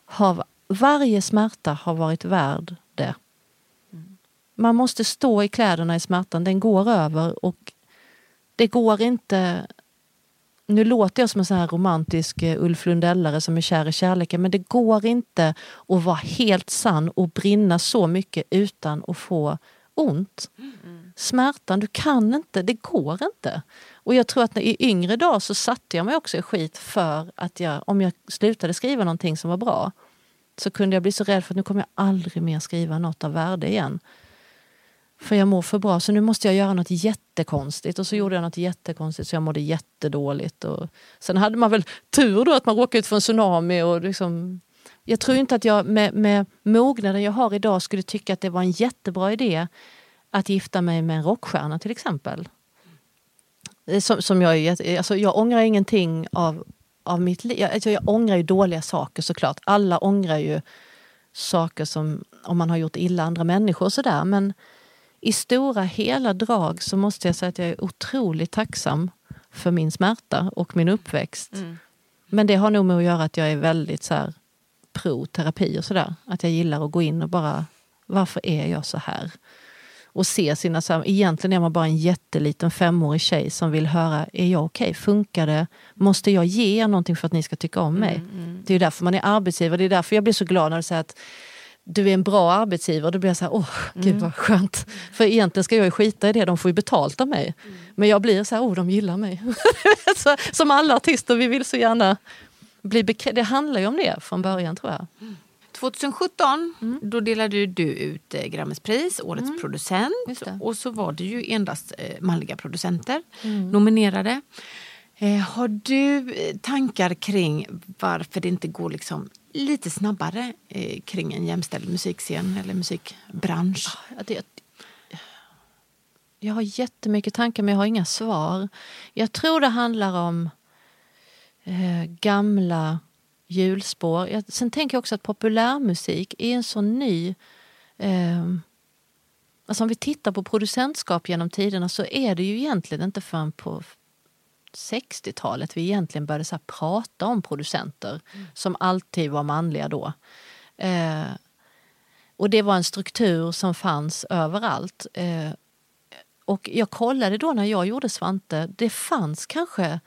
[SPEAKER 5] har, varje smärta har varit värd det. Man måste stå i kläderna i smärtan, den går över och det går inte... Nu låter jag som en sån här romantisk eh, Ulf Lundellare som är kär i kärleken men det går inte att vara helt sann och brinna så mycket utan att få ont. Smärtan, du kan inte, det går inte. Och jag tror att när, i yngre dagar så satte jag mig också i skit för att jag, om jag slutade skriva någonting som var bra så kunde jag bli så rädd för att nu kommer jag aldrig mer skriva något av värde igen. För jag mår för bra så nu måste jag göra något jättekonstigt. Och så gjorde jag något jättekonstigt så jag mådde jättedåligt. Och sen hade man väl tur då att man råkade ut för en tsunami. Och liksom, jag tror inte att jag med, med mognaden jag har idag skulle tycka att det var en jättebra idé att gifta mig med en rockstjärna till exempel. Eh, som, som jag, alltså jag ångrar ingenting av, av mitt liv. Jag, alltså jag ångrar ju dåliga saker såklart. Alla ångrar ju saker som om man har gjort illa andra människor och sådär. Men i stora hela drag så måste jag säga att jag är otroligt tacksam för min smärta och min uppväxt. Men det har nog med att göra att jag är väldigt så här pro-terapi och sådär. Att jag gillar att gå in och bara, varför är jag så här? Och se sina, så här, egentligen är man bara en jätteliten femårig tjej som vill höra, är jag okej? Funkar det? Måste jag ge er någonting för att ni ska tycka om mig? Det är därför man är arbetsgivare, det är därför jag blir så glad när du säger att du är en bra arbetsgivare. Då blir jag så här, åh gud vad skönt. För egentligen ska jag ju skita i det, de får ju betalt av mig. Men jag blir så här, åh de gillar mig. *laughs* så, som alla artister, vi vill så gärna bli bekrä- Det handlar ju om det från början tror jag.
[SPEAKER 2] 2017
[SPEAKER 5] Mm.
[SPEAKER 2] då delade du ut eh, Grammys pris, Årets producent.
[SPEAKER 5] Just det.
[SPEAKER 2] Och så var det ju endast eh, manliga producenter
[SPEAKER 5] Mm.
[SPEAKER 2] nominerade. Eh, har du eh, tankar kring varför det inte går liksom lite snabbare eh, kring en jämställd musikscen eller musikbransch?
[SPEAKER 5] Ah, ja, det, jag har jättemycket tankar men jag har inga svar. Jag tror det handlar om eh, gamla hjulspår. Jag, sen tänker jag också att populärmusik är en så ny... Eh, alltså om vi tittar på producentskap genom tiderna så är det ju egentligen inte förrän på 60-talet vi egentligen började så här prata om producenter som alltid var manliga då. Eh, och det var en struktur som fanns överallt. Eh, och jag kollade då när jag gjorde Svante, det fanns kanske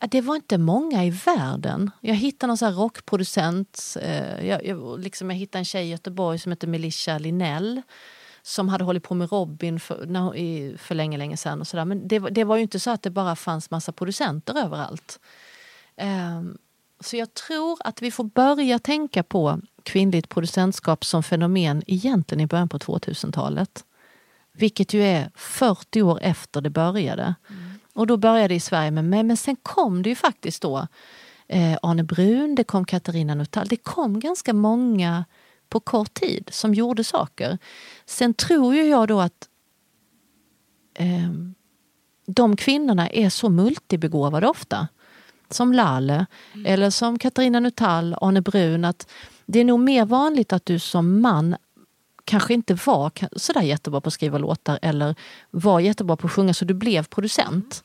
[SPEAKER 5] Det var inte många i världen. Jag hittade någon så här rockproducent. Eh, jag, jag, liksom jag hittade en tjej i Göteborg som heter Melissa Linell som hade hållit på med Robin för, när, i, för länge, länge sedan. Och så där. Men det, var- det var ju inte så att det bara fanns massa producenter överallt. Ehm, så jag tror att vi får börja tänka på kvinnligt producentskap som fenomen egentligen i början på 2000-talet. Vilket ju är 40 år efter det började. Och då började det i Sverige med mig, men sen kom det ju faktiskt då eh, Arne Brun, det kom Katarina Nuttall, det kom ganska många på kort tid som gjorde saker. Sen tror ju jag då att eh, de kvinnorna är så multibegåvade ofta. Som Lalle eller som Katarina Nuttall, Arne Brun. Att det är nog mer vanligt att du som man kanske inte var sådär jättebra på att skriva låtar eller var jättebra på att sjunga så du blev producent.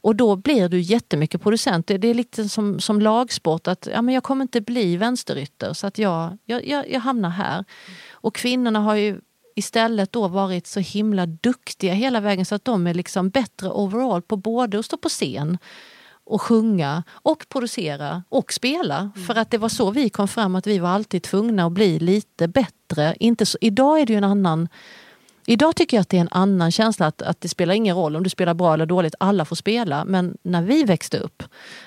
[SPEAKER 5] Och då blir du jättemycket producent. Det det är lite som, som lagsport att ja, men jag kommer inte bli vänsterytter så att jag, jag, jag, jag hamnar här. Och kvinnorna har ju istället då varit så himla duktiga hela vägen så att de är liksom bättre overall på både att stå på scen och sjunga och producera och spela. För att det var så vi kom fram att vi var alltid tvungna att bli lite bättre. Inte så, idag är det ju en annan Idag tycker jag att det är en annan känsla att, att det spelar ingen roll om du spelar bra eller dåligt, alla får spela. Men när vi växte upp,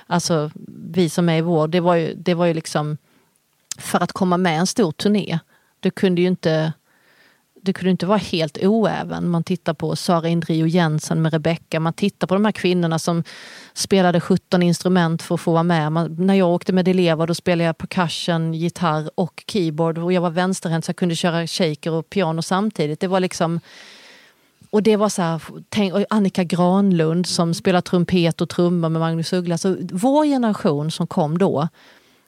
[SPEAKER 5] alltså vi som är i vår, det var ju, det var ju liksom för att komma med en stor turné. Du kunde ju inte det kunde inte vara helt oäven. Man tittar på Sara Indrio Jensen med Rebecca. Man tittar på de här kvinnorna som spelade 17 instrument för att få vara med. Man, när jag åkte med elever då spelade jag percussion, gitarr och keyboard. Och jag var vänsterhänt så jag kunde köra shaker och piano samtidigt. Det var liksom... Och det var så här, tänk, Annika Granlund som spelar trumpet och trummor med Magnus Uggla. Så vår generation som kom då,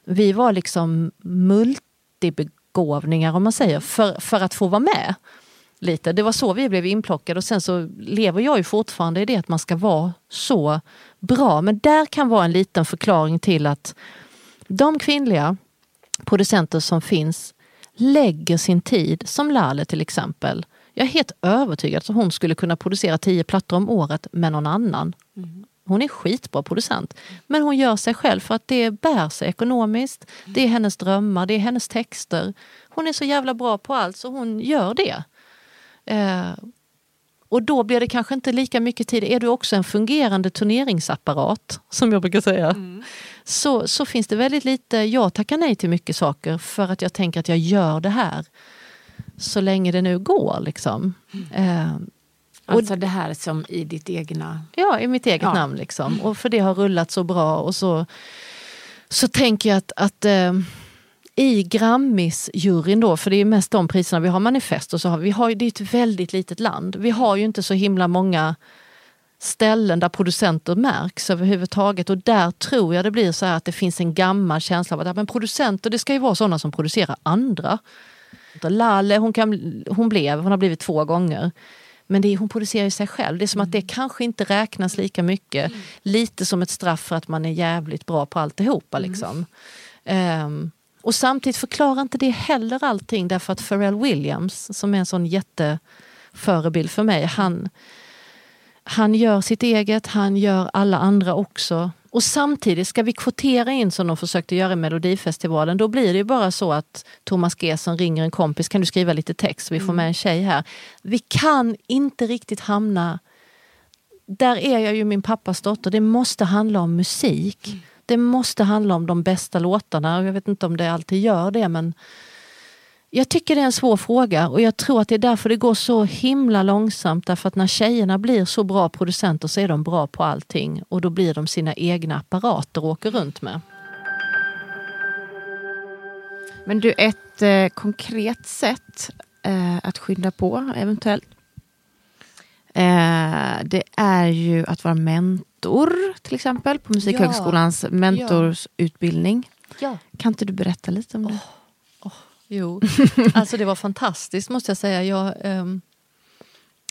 [SPEAKER 5] vi var liksom multibegåvade begåvningar om man säger, för, för att få vara med. Lite. Det var så vi blev inplockade och sen så lever jag ju fortfarande i det att man ska vara så bra. Men där kan vara en liten förklaring till att de kvinnliga producenter som finns lägger sin tid, som Lale till exempel. Jag är helt övertygad att hon skulle kunna producera tio plattor om året med någon annan. Mm. Hon är skitbra producent. Men hon gör sig själv för att det bär sig ekonomiskt. Det är hennes drömmar, det är hennes texter. Hon är så jävla bra på allt så hon gör det. Eh, och då blir det kanske inte lika mycket tid. Är du också en fungerande turneringsapparat, som jag brukar säga, så, så finns det väldigt lite, jag tackar nej till mycket saker för att jag tänker att jag gör det här så länge det nu går. Liksom. Eh,
[SPEAKER 2] Alltså det här som i ditt egna...
[SPEAKER 5] Ja, i mitt eget
[SPEAKER 2] Ja.
[SPEAKER 5] namn. Liksom. Och för det har rullat så bra. Och så, så tänker jag att, att eh, i Grammis-juryn då, för det är mest de priserna vi har, Manifest och så har vi, har, det är ett väldigt litet land. Vi har ju inte så himla många ställen där producenter märks överhuvudtaget och där tror jag det blir så här att det finns en gammal känsla av att men producenter det ska ju vara sådana som producerar andra. Lalle hon, kan, hon blev, hon har blivit två gånger. Men det är, hon producerar ju sig själv. Det är som att det kanske inte räknas lika mycket. Lite som ett straff för att man är jävligt bra på alltihopa. Liksom. Ehm, och samtidigt förklarar inte det heller allting därför att Pharrell Williams, som är en sån jätteförebild för mig, han, han gör sitt eget, han gör alla andra också. Och samtidigt ska vi kvotera in som de försökte göra i Melodifestivalen, då blir det ju bara så att Thomas Gesson ringer en kompis, kan du skriva lite text så vi får med en tjej här. Vi kan inte riktigt hamna där är jag ju min pappas dotter. Det måste handla om musik. Det måste handla om de bästa låtarna. Jag vet inte om det alltid gör det men jag tycker det är en svår fråga och jag tror att det är därför det går så himla långsamt. Därför att när tjejerna blir så bra producenter så är de bra på allting och då blir de sina egna apparater och åker runt med.
[SPEAKER 1] Men du, ett eh, konkret sätt eh, att skynda på eventuellt. Eh, det är ju att vara mentor till exempel på Musikhögskolans mentorsutbildning.
[SPEAKER 5] Ja.
[SPEAKER 1] Kan inte du berätta lite om det?
[SPEAKER 5] Jo, *laughs* alltså det var fantastiskt måste jag säga. Jag, ehm,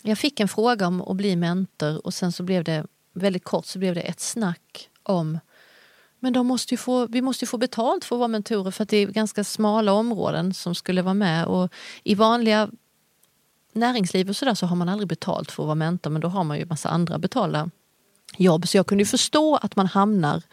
[SPEAKER 5] jag fick en fråga om att bli mentor och sen så blev det väldigt kort så blev det ett snack om men de måste få, vi måste ju få betalt för att vara mentorer för att det är ganska smala områden som skulle vara med. Och I vanliga näringsliv och sådär så har man aldrig betalt för att vara mentor men då har man ju massa andra betalda jobb. Så jag kunde ju förstå att man hamnar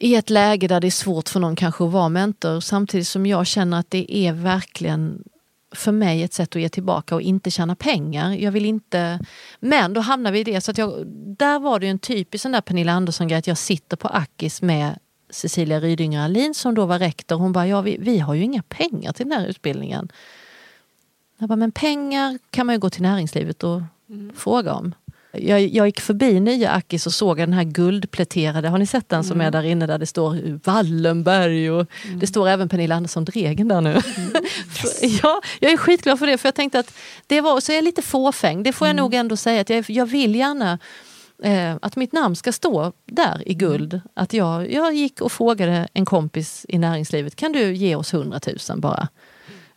[SPEAKER 5] i ett läge där det är svårt för någon kanske att vara mentor samtidigt som jag känner att det är verkligen för mig ett sätt att ge tillbaka och inte tjäna pengar. Jag vill inte... Men då hamnar vi i det. Så att jag, där var det en typisk sån där Pernilla Andersson-grej att jag sitter på Akis med Cecilia Rydinger Alin som då var rektor. Hon bara, ja vi, vi har ju inga pengar till den här utbildningen. Jag bara, men pengar kan man ju gå till näringslivet och fråga om. Jag, jag gick förbi nya Akis och såg den här guldpläterade, har ni sett den som är där inne där det står Wallenberg och det står även Pernilla Andersson Dregen där nu. *laughs* ja, jag är skitglad för det för jag tänkte att det var, så är jag lite fåfäng, det får jag nog ändå säga att jag, jag vill gärna eh, att mitt namn ska stå där i guld. Att jag, jag gick och frågade en kompis i näringslivet, kan du ge oss 100 000 bara?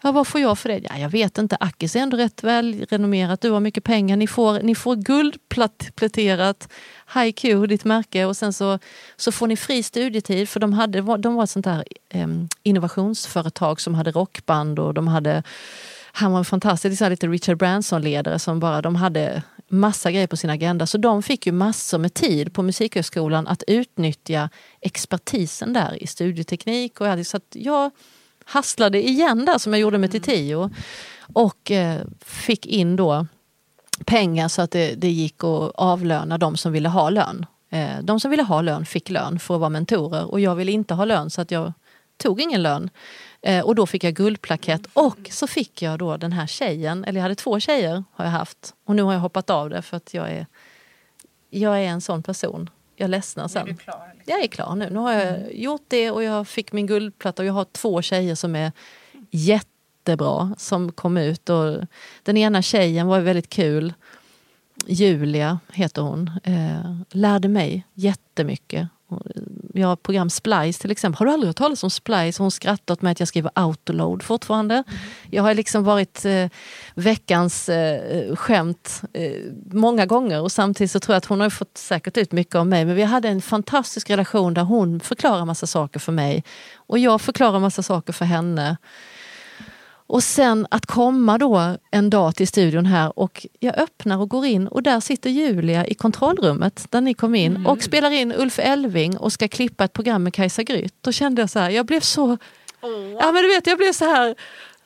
[SPEAKER 5] Ja, vad får jag för det? Ja, jag vet inte. Akis är ändå rätt väl renommerat. Du har mycket pengar. Ni får, ni får guldpläterat HiQ, ditt märke och sen så, så får ni fri studietid för de, hade, de var ett sånt där em, innovationsföretag som hade rockband och de hade han var en fantastisk så här lite Richard Branson-ledare som bara, de hade massa grejer på sin agenda. Så de fick ju massor med tid på Musikhögskolan att utnyttja expertisen där i studieteknik. Och så att jag hasslade igen där som jag gjorde med Titio. Och eh, fick in då pengar så att det, det gick att avlöna de som ville ha lön. Eh, de som ville ha lön fick lön för att vara mentorer och jag ville inte ha lön så att jag tog ingen lön. Eh, och då fick jag guldplakett och så fick jag då den här tjejen, eller jag hade två tjejer har jag haft och nu har jag hoppat av det för att jag är, jag är en sån person. Jag ledsnar sen.
[SPEAKER 1] Är klar? Liksom?
[SPEAKER 5] Jag är klar nu. Nu har jag gjort det och jag fick min guldplatta och jag har två tjejer som är jättebra som kom ut. Och den ena tjejen var väldigt kul. Julia heter hon. Eh, lärde mig jättemycket. Jag har program Splice till exempel. Har du aldrig hört talas om Splice? Hon skrattar åt mig att jag skriver autoload fortfarande. Mm. Jag har liksom varit eh, veckans eh, skämt eh, många gånger och samtidigt så tror jag att hon har fått säkert ut mycket av mig. Men vi hade en fantastisk relation där hon förklarar massa saker för mig och jag förklarar massa saker för henne. Och sen att komma då en dag till studion här och jag öppnar och går in och där sitter Julia i kontrollrummet där ni kom in mm. och spelar in Ulf Elving och ska klippa ett program med Kajsa Grytt. Då kände jag så här, jag blev så... Oh. Ja men du vet, jag blev så här...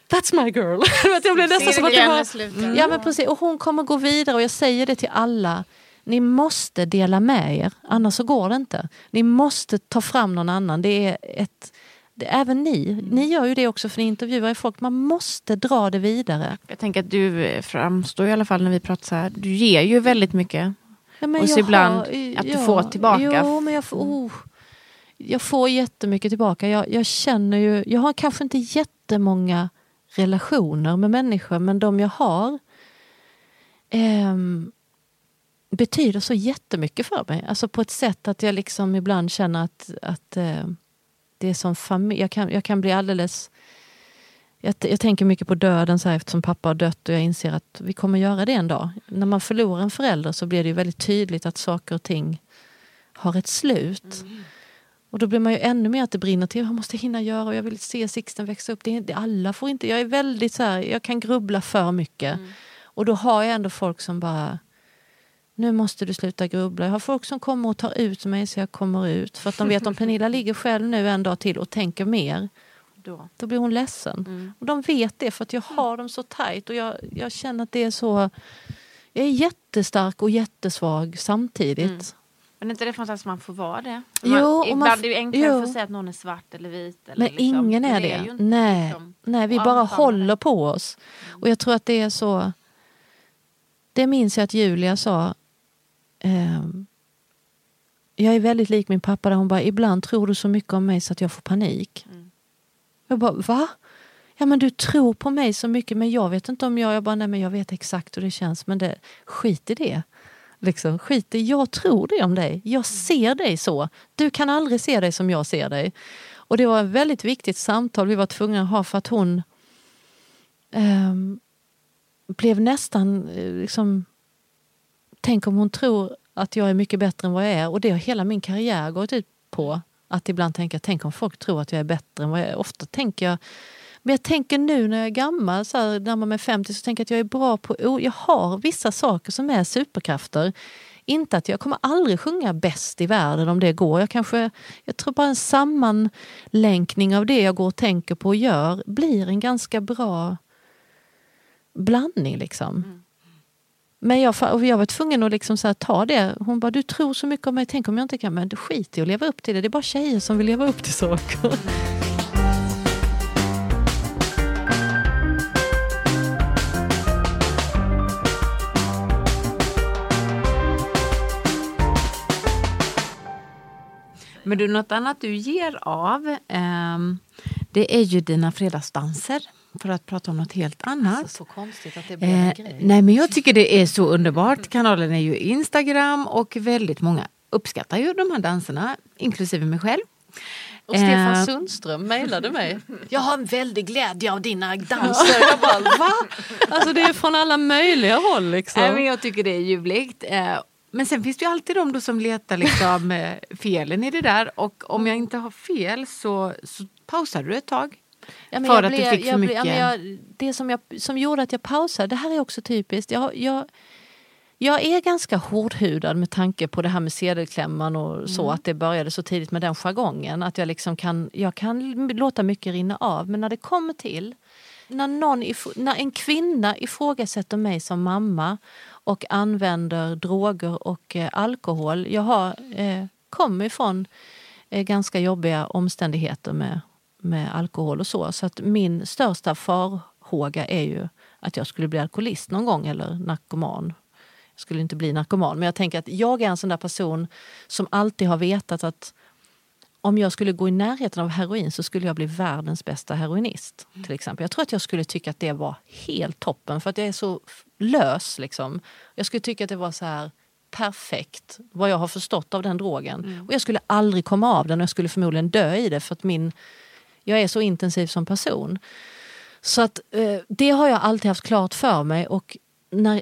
[SPEAKER 5] That's my girl. *laughs* jag blev nästan som att det var... Mm. Ja men precis, och hon kommer gå vidare och jag säger det till alla. Ni måste dela med er, annars så går det inte. Ni måste ta fram någon annan. Det är ett även ni, ni gör ju det också för ni intervjuar folk. Man måste dra det vidare.
[SPEAKER 2] Jag tänker att du framstår i alla fall när vi pratar så här. Du ger ju väldigt mycket. Ja, och så ibland har, att du får tillbaka.
[SPEAKER 5] Jo, men jag får, oh, jag får jättemycket tillbaka. Jag, jag känner ju, jag har kanske inte jättemånga relationer med människor men de jag har eh, betyder så jättemycket för mig. Alltså på ett sätt att jag liksom ibland känner att, att eh, det är som familj. Jag kan, jag kan bli alldeles... Jag, jag, tänker mycket på döden så här, eftersom pappa har dött och jag inser att vi kommer göra det en dag. När man förlorar en förälder så blir det väldigt tydligt att saker och ting har ett slut. Mm. Och då blir man ju ännu mer att det brinner till. Jag måste hinna göra och jag vill se Sixten växa upp. Det det, alla får inte. Jag är väldigt så här, jag kan grubbla för mycket. Mm. Och då har jag ändå folk som bara nu måste du sluta grubbla. Jag har folk som kommer och tar ut mig så jag kommer ut. För att de vet om Pernilla ligger själv nu en dag till och tänker mer. Då, då blir hon ledsen. Mm. Och de vet det för att jag har dem så tajt och jag, jag känner att det är så... Jag är jättestark och jättesvag samtidigt. Mm.
[SPEAKER 2] Men är inte det fantastiskt att man får vara det?
[SPEAKER 5] Man, jo,
[SPEAKER 2] ibland man, är det enklare jo. att säga att någon är svart eller vit. Eller
[SPEAKER 5] Men liksom, ingen är det. är nej, liksom, nej, vi bara håller på oss. Och jag tror att det är så... Det minns jag att Julia sa eh, jag är väldigt lik min pappa där hon bara, ibland tror du så mycket om mig så att jag får panik. Mm. Jag bara, va? Ja men du tror på mig så mycket men jag vet inte om jag, jag bara, nej men jag vet exakt hur det känns men det, skit i det. Liksom, skit i, jag tror det om dig, jag ser dig så. Du kan aldrig se dig som jag ser dig. Och det var ett väldigt viktigt samtal vi var tvungna att ha för att hon eh, blev nästan eh, liksom Tänk om hon tror att jag är mycket bättre än vad jag är. Och det har hela min karriär gått ut på. Att ibland tänka, tänk om folk tror att jag är bättre än vad jag är. Ofta tänker jag, men jag tänker nu när jag är gammal, så här, när man är 50, så tänker jag att jag är bra på, jag har vissa saker som är superkrafter. Inte att jag kommer aldrig sjunga bäst i världen om det går. Jag, kanske, jag tror bara en sammanlänkning av det jag går och tänker på och gör blir en ganska bra blandning. liksom. Mm. Men jag, och jag var tvungen att liksom så ta det. Hon bara, du tror så mycket om mig, tänk om jag inte kan. Men skit i att leva upp till det. Det är bara tjejer som vill leva upp till saker.
[SPEAKER 2] Men du, något annat du ger av, eh, det är ju dina fredagsdanser för att prata om något helt annat.
[SPEAKER 5] Alltså, så konstigt att det blev en eh, grej.
[SPEAKER 2] Nej men jag tycker det är så underbart. Kanalen är ju Instagram och väldigt många uppskattar ju de här danserna, inklusive mig själv.
[SPEAKER 5] Och Stefan eh, Sundström mejlade mig. *laughs* Jag har en väldig glädje av dina danser. Jag bara, *laughs* va? Alltså det är från alla möjliga håll. Liksom.
[SPEAKER 2] Nej, men jag tycker det är ljuvligt. Eh, men sen finns det ju alltid de som letar liksom, *laughs* felen i det där. Och om jag inte har fel så, så pausar du ett tag.
[SPEAKER 5] Ja,
[SPEAKER 2] För
[SPEAKER 5] jag
[SPEAKER 2] att du fick för
[SPEAKER 5] jag blev-
[SPEAKER 2] mycket-
[SPEAKER 5] ja, jag, det som, jag, som gjorde att jag pausade, det här är också typiskt. Jag, jag, jag är ganska hårdhudad med tanke på det här med sedelklämman och så, att det började så tidigt med den jargongen. Att jag, liksom kan, jag kan låta mycket rinna av, men när det kommer till när, någon, när en kvinna ifrågasätter mig som mamma och använder droger och eh, alkohol. Jag har, eh, kommer ifrån eh, ganska jobbiga omständigheter med, med alkohol och så. Så att min största farhåga är ju att jag skulle bli alkoholist någon gång eller narkoman. Jag skulle inte bli narkoman, men jag tänker att jag är en sån där person som alltid har vetat att om jag skulle gå i närheten av heroin så skulle jag bli världens bästa heroinist. till exempel. Jag tror att jag skulle tycka att det var helt toppen för att jag är så lös. Liksom. Jag skulle tycka att det var så här perfekt vad jag har förstått av den drogen. Och jag skulle aldrig komma av den och jag skulle förmodligen dö i det för att min, jag är så intensiv som person. Så att eh, det har jag alltid haft klart för mig och när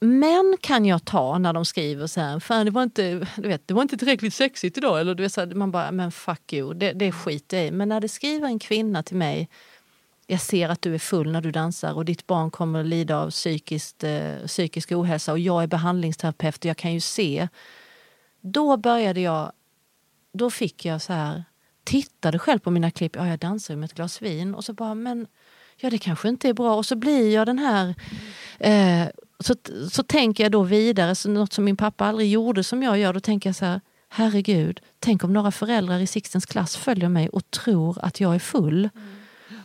[SPEAKER 5] Män kan jag ta när de skriver så här, fan det var inte, du vet, det var inte tillräckligt sexigt idag. Eller du vet, så här, man bara, men fuck you, det, det skiter jag i. Men när det skriver en kvinna till mig, jag ser att du är full när du dansar och ditt barn kommer att lida av psykiskt, eh, psykisk ohälsa och jag är behandlingsterapeut och jag kan ju se. Då började jag, då fick jag så här, tittade själv på mina klipp, ja jag dansar med ett glas vin och så bara, men ja det kanske inte är bra. Och så blir jag den här Eh, så, så tänker jag då vidare, så något som min pappa aldrig gjorde som jag gör, då tänker jag så här, herregud, tänk om några föräldrar i Sixtens klass följer mig och tror att jag är full.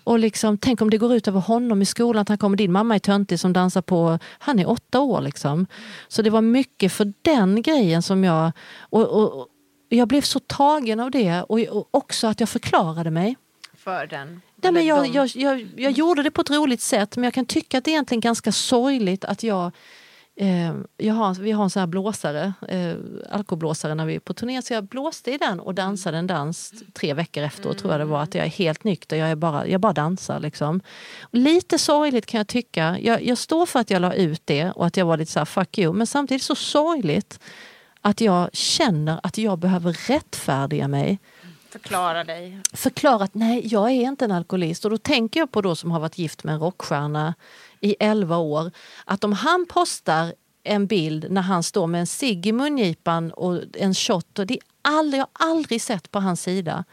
[SPEAKER 5] Och liksom, tänk om det går ut över honom i skolan, att han kommer, din mamma är töntig som dansar på, han är åtta år liksom. Så det var mycket för den grejen som jag, och, och jag blev så tagen av det och, och också att jag förklarade mig.
[SPEAKER 2] För den.
[SPEAKER 5] Nej, men jag, jag, jag, jag gjorde det på ett roligt sätt men jag kan tycka att det är egentligen ganska sorgligt att jag Eh, jag har, vi har en sån här blåsare, eh, alkoblåsare när vi är på turné, så jag blåste i den och dansade en dans tre veckor efteråt tror jag det var. Att jag är helt nykter, jag, är bara, jag bara dansar. Liksom. Och lite sorgligt kan jag tycka. Jag, jag står för att jag la ut det och att jag var lite så här fuck you, men samtidigt så sorgligt att jag känner att jag behöver rättfärdiga mig
[SPEAKER 2] Förklara dig.
[SPEAKER 5] förklara att nej, jag är inte en alkoholist. Och då tänker jag på då som har varit gift med en rockstjärna i 11 år. Att om han postar en bild när han står med en cigg i mungipan och en shot. Och det är aldrig, jag har aldrig sett på hans sida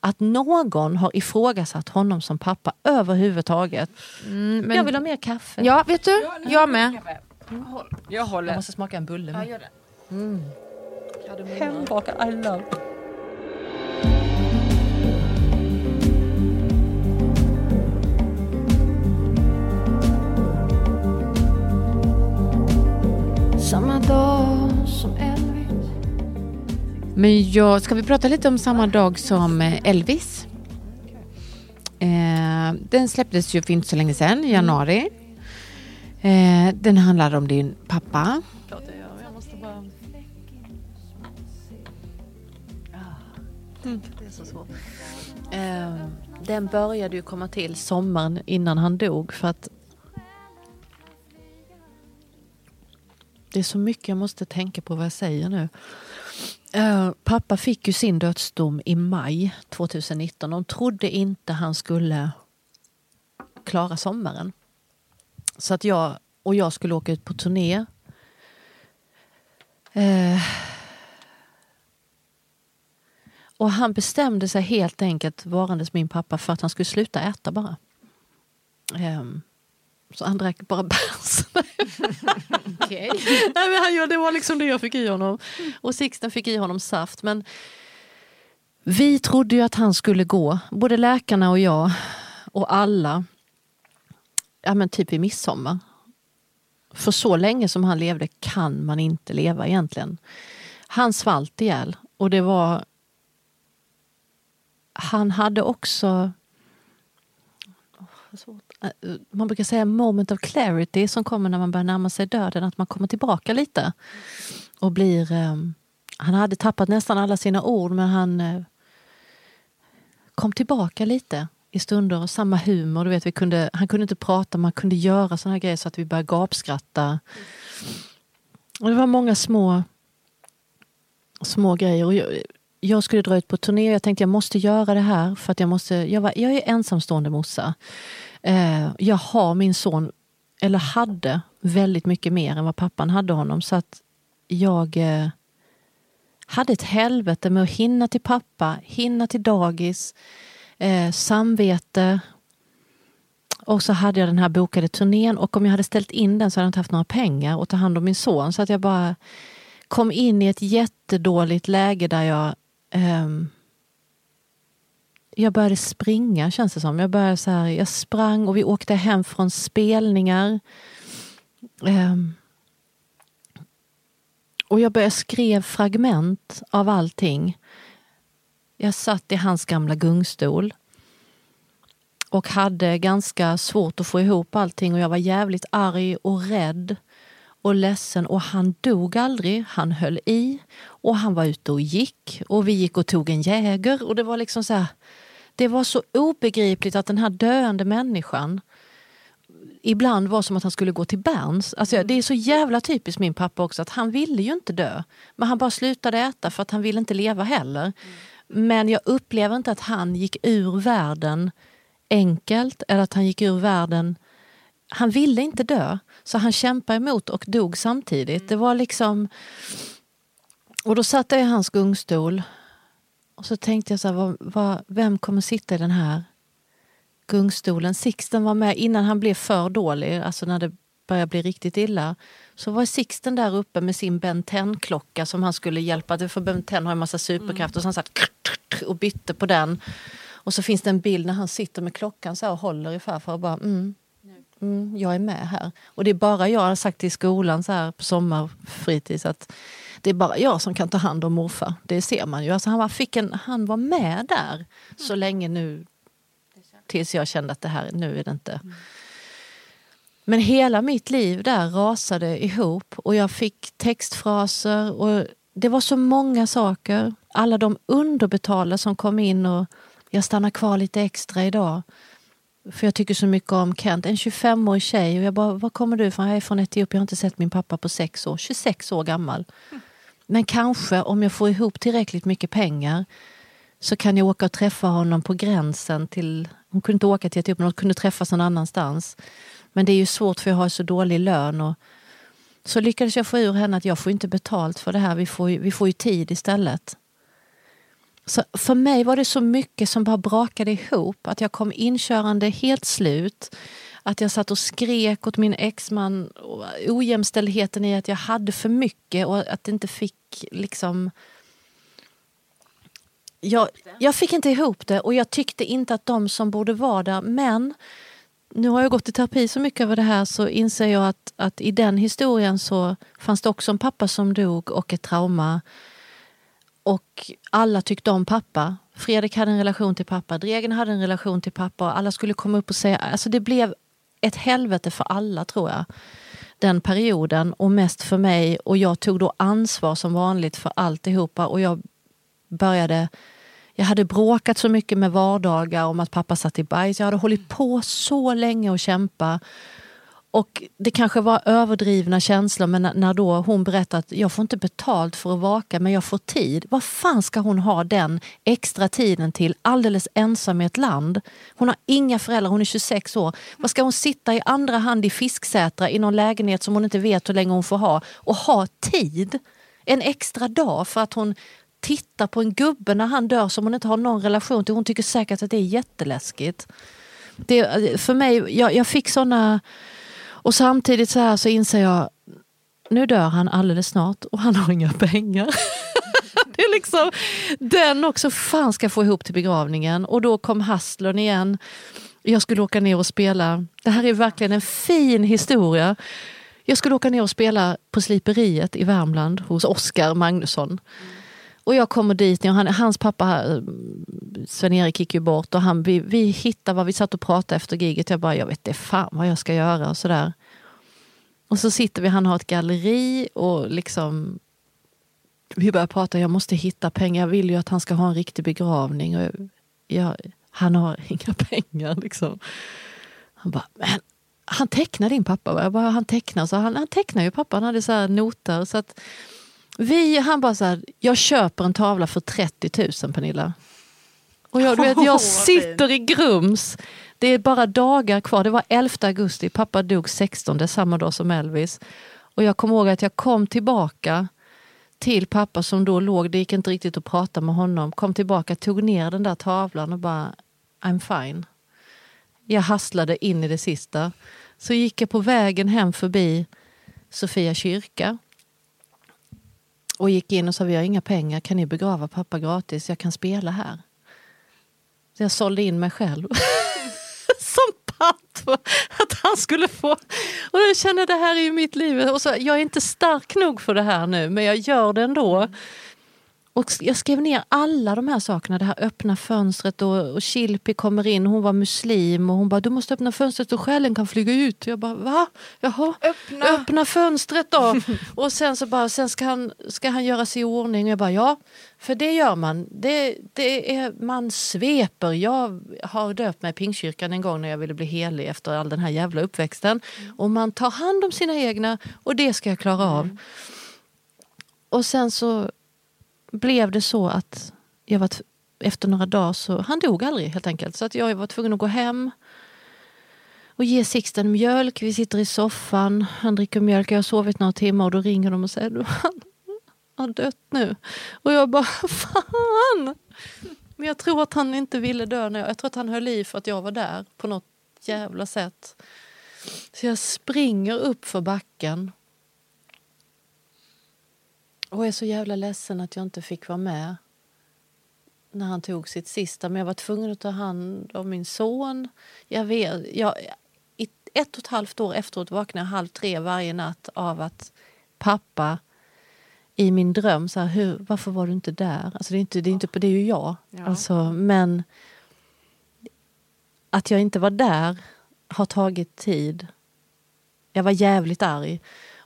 [SPEAKER 5] att någon har ifrågasatt honom som pappa överhuvudtaget.
[SPEAKER 1] Mm, men,
[SPEAKER 5] Jag vill ha mer kaffe.
[SPEAKER 1] Ja, vet du? Jag med.
[SPEAKER 2] Jag
[SPEAKER 5] Jag
[SPEAKER 2] håller.
[SPEAKER 5] måste smaka en bulle.
[SPEAKER 1] Ja, det.
[SPEAKER 5] Hembakad, I love.
[SPEAKER 3] Samma dag som Elvis
[SPEAKER 2] Men jag, ska vi prata lite om samma dag som eh, Elvis? Eh, den släpptes ju för inte så länge sedan, i januari. Eh, den handlar om din pappa.
[SPEAKER 5] Ah, Det är så svårt. Eh, den började ju komma till sommaren innan han dog för att det är så mycket jag måste tänka på vad jag säger nu. Uh, pappa fick ju sin dödsdom i maj 2019. De trodde inte han skulle klara sommaren. Så att jag och jag skulle åka ut på turné. Uh, och han bestämde sig helt enkelt, varandes min pappa, för att han skulle sluta äta bara. Ehm, så han drack bara *laughs* bärs.
[SPEAKER 2] Okej.
[SPEAKER 5] Nej, men han, gör- det var liksom det jag fick i honom. Och Sixten fick i honom saft. Men vi trodde ju att han skulle gå, både läkarna och jag och alla, ja men typ i midsommar. För så länge som han levde kan man inte leva egentligen. Han svalt ihjäl och det var... Han hade också... Man brukar säga moment of clarity som kommer när man börjar närma sig döden, att man kommer tillbaka lite. Och blir... Ehm, han hade tappat nästan alla sina ord men han eh, kom tillbaka lite i stunder. Och samma humor, du vet, vi kunde, han kunde inte prata, men man kunde göra såna här grejer så att vi började gapskratta. Och det var många små, små grejer. Och jag, jag skulle dra ut på turné och jag tänkte jag måste göra det här för att jag måste, jag, var, jag är ensamstående morsa. Eh, jag har min son, eller hade, väldigt mycket mer än vad pappan hade honom så att jag eh, hade ett helvete med att hinna till pappa, hinna till dagis, eh, samvete. Och så hade jag den här bokade turnén och om jag hade ställt in den så hade jag inte haft några pengar att ta hand om min son. Så att jag bara kom in i ett jättedåligt läge där jag Um, jag började springa känns det som. Jag, började så här, jag sprang och vi åkte hem från spelningar. Um, och jag började skrev fragment av allting. Jag satt i hans gamla gungstol och hade ganska svårt att få ihop allting och jag var jävligt arg och rädd och ledsen och han dog aldrig. Han höll i och han var ute och gick och vi gick och tog en jäger och det var liksom så här, Det var så obegripligt att den här döende människan ibland var som att han skulle gå till Berns. Alltså, det är så jävla typiskt min pappa också att han ville ju inte dö. Men han bara slutade äta för att han ville inte leva heller. Men jag upplever inte att han gick ur världen enkelt eller att han gick ur världen han ville inte dö, så han kämpade emot och dog samtidigt. Det var liksom... Och då satt jag i hans gungstol och så tänkte jag så här, vad, vad, vem kommer sitta i den här gungstolen? Sixten var med innan han blev för dålig, alltså när det började bli riktigt illa. Så var Sixten där uppe med sin Ben 10-klocka som han skulle hjälpa för Ben 10 har en massa superkraft och så han satt och bytte på den. Och så finns det en bild när han sitter med klockan så här och håller i farfar och bara mm, mm, jag är med här. Och det är bara jag har sagt i skolan så här på sommarfritids att det är bara jag som kan ta hand om morfar. Det ser man ju. Alltså han, var, fick en, han var med där så länge nu tills jag kände att det här, nu är det inte. Men hela mitt liv där rasade ihop och jag fick textfraser och det var så många saker. Alla de underbetalda som kom in och jag stannar kvar lite extra idag. För jag tycker så mycket om Kent. En 25-årig tjej. Och jag bara, var kommer du ifrån? Jag är från Etiopien. Jag har inte sett min pappa på sex år. 26 år gammal. Men kanske om jag får ihop tillräckligt mycket pengar så kan jag åka och träffa honom på gränsen till... Hon kunde inte åka till Etiopien, hon kunde träffas någon annanstans. Men det är ju svårt för jag har så dålig lön. Och så lyckades jag få ur henne att jag får inte betalt för det här. Vi får vi får ju tid istället. Så för mig var det så mycket som bara brakade ihop. Att jag kom inkörande helt slut. Att jag satt och skrek åt min exman. Ojämställdheten i att jag hade för mycket och att det inte fick liksom... Jag, jag fick inte ihop det och jag tyckte inte att de som borde vara där, men nu har jag gått i terapi så mycket över det här så inser jag att, att i den historien så fanns det också en pappa som dog och ett trauma och alla tyckte om pappa. Fredrik hade en relation till pappa, Dregen hade en relation till pappa och alla skulle komma upp och säga... Alltså det blev ett helvete för alla tror jag. Den perioden och mest för mig och jag tog då ansvar som vanligt för alltihopa och jag började... Jag hade bråkat så mycket med vardagar om att pappa satt i bajs. Jag hade hållit på så länge och kämpa och det kanske var överdrivna känslor men när då hon berättar att jag får inte betalt för att vaka men jag får tid. Vad fan ska hon ha den extra tiden till alldeles ensam i ett land? Hon har inga föräldrar, hon är 26 år. Vad ska hon sitta i andra hand i Fisksätra i någon lägenhet som hon inte vet hur länge hon får ha och ha tid? En extra dag för att hon tittar på en gubbe när han dör som hon inte har någon relation till. Hon tycker säkert att det är jätteläskigt. Det, för mig, jag, jag fick såna och samtidigt så här så inser jag, nu dör han alldeles snart och han har inga *laughs* pengar. *laughs* det är liksom den också, fan ska få ihop till begravningen. Och då kom Hustlern igen. Jag skulle åka ner och spela, det här är verkligen en fin historia. Jag skulle åka ner och spela på Sliperiet i Värmland hos Oskar Magnusson. Och jag kommer dit, och han, hans pappa eh, Sven-Erik gick ju bort och han, vi, vi hittade vad vi satt och pratade efter giget. Jag bara, jag vet det fan vad jag ska göra och sådär. Och så sitter vi, han har ett galleri och liksom vi börjar prata, jag måste hitta pengar. Jag vill ju att han ska ha en riktig begravning. Och jag, han har *laughs* inga pengar liksom. Han bara, men han tecknar din pappa? Jag bara, han tecknar. Så han, han tecknar ju pappa, han hade så här noter. Så att, vi, han bara så här, jag köper en tavla för 30 000 Pernilla. Och jag, du vet, jag sitter i Grums. Det är bara dagar kvar. Det var 11 augusti. Pappa dog 16, samma dag som Elvis. Och jag kommer ihåg att jag kom tillbaka till pappa som då låg, det gick inte riktigt att prata med honom. Kom tillbaka, tog ner den där tavlan och bara, I'm fine. Jag hasslade in i det sista. Så gick jag på vägen hem förbi Sofia kyrka. Och gick in och sa, vi har inga pengar, kan ni begrava pappa gratis? Jag kan spela här. Så jag sålde in mig själv. *laughs* Som pant för att han skulle få. Och jag kände, det här är ju mitt liv. Och så, jag är inte stark nog för det här nu, men jag gör det ändå. Och jag skrev ner alla de här sakerna, det här öppna fönstret och, och Chilpi kommer in, hon var muslim och hon bara du måste öppna fönstret så själen kan flyga ut. Jag bara va? Jaha,
[SPEAKER 1] Öppna.
[SPEAKER 5] öppna fönstret då. *laughs* och sen så bara, sen ska han, ska han göra sig i ordning och jag bara ja, för det gör man. Det, det är, man sveper. Jag har döpt mig i Pingstkyrkan en gång när jag ville bli helig efter all den här jävla uppväxten. Och man tar hand om sina egna och det ska jag klara av. Och sen så blev det så att jag var efter några dagar så, han dog aldrig helt enkelt. Så att jag var tvungen att gå hem och ge Sixten mjölk. Vi sitter i soffan, han dricker mjölk, jag har sovit några timmar och då ringer de och säger du, han har dött nu. Och jag bara, *laughs* fan! Men jag tror att han inte ville dö. När jag, jag tror att han höll i för att jag var där på något jävla sätt. Så jag springer upp för backen och är så jävla ledsen att jag inte fick vara med när han tog sitt sista. Men jag var tvungen att ta hand om min son. Jag vet, jag, ett och ett halvt år efteråt vaknade jag halv tre varje natt av att pappa i min dröm, så här, hur, varför var du inte där? Alltså det, är inte, det, är inte, det är ju jag.
[SPEAKER 2] Ja.
[SPEAKER 5] Alltså, men att jag inte var där har tagit tid. Jag var jävligt arg.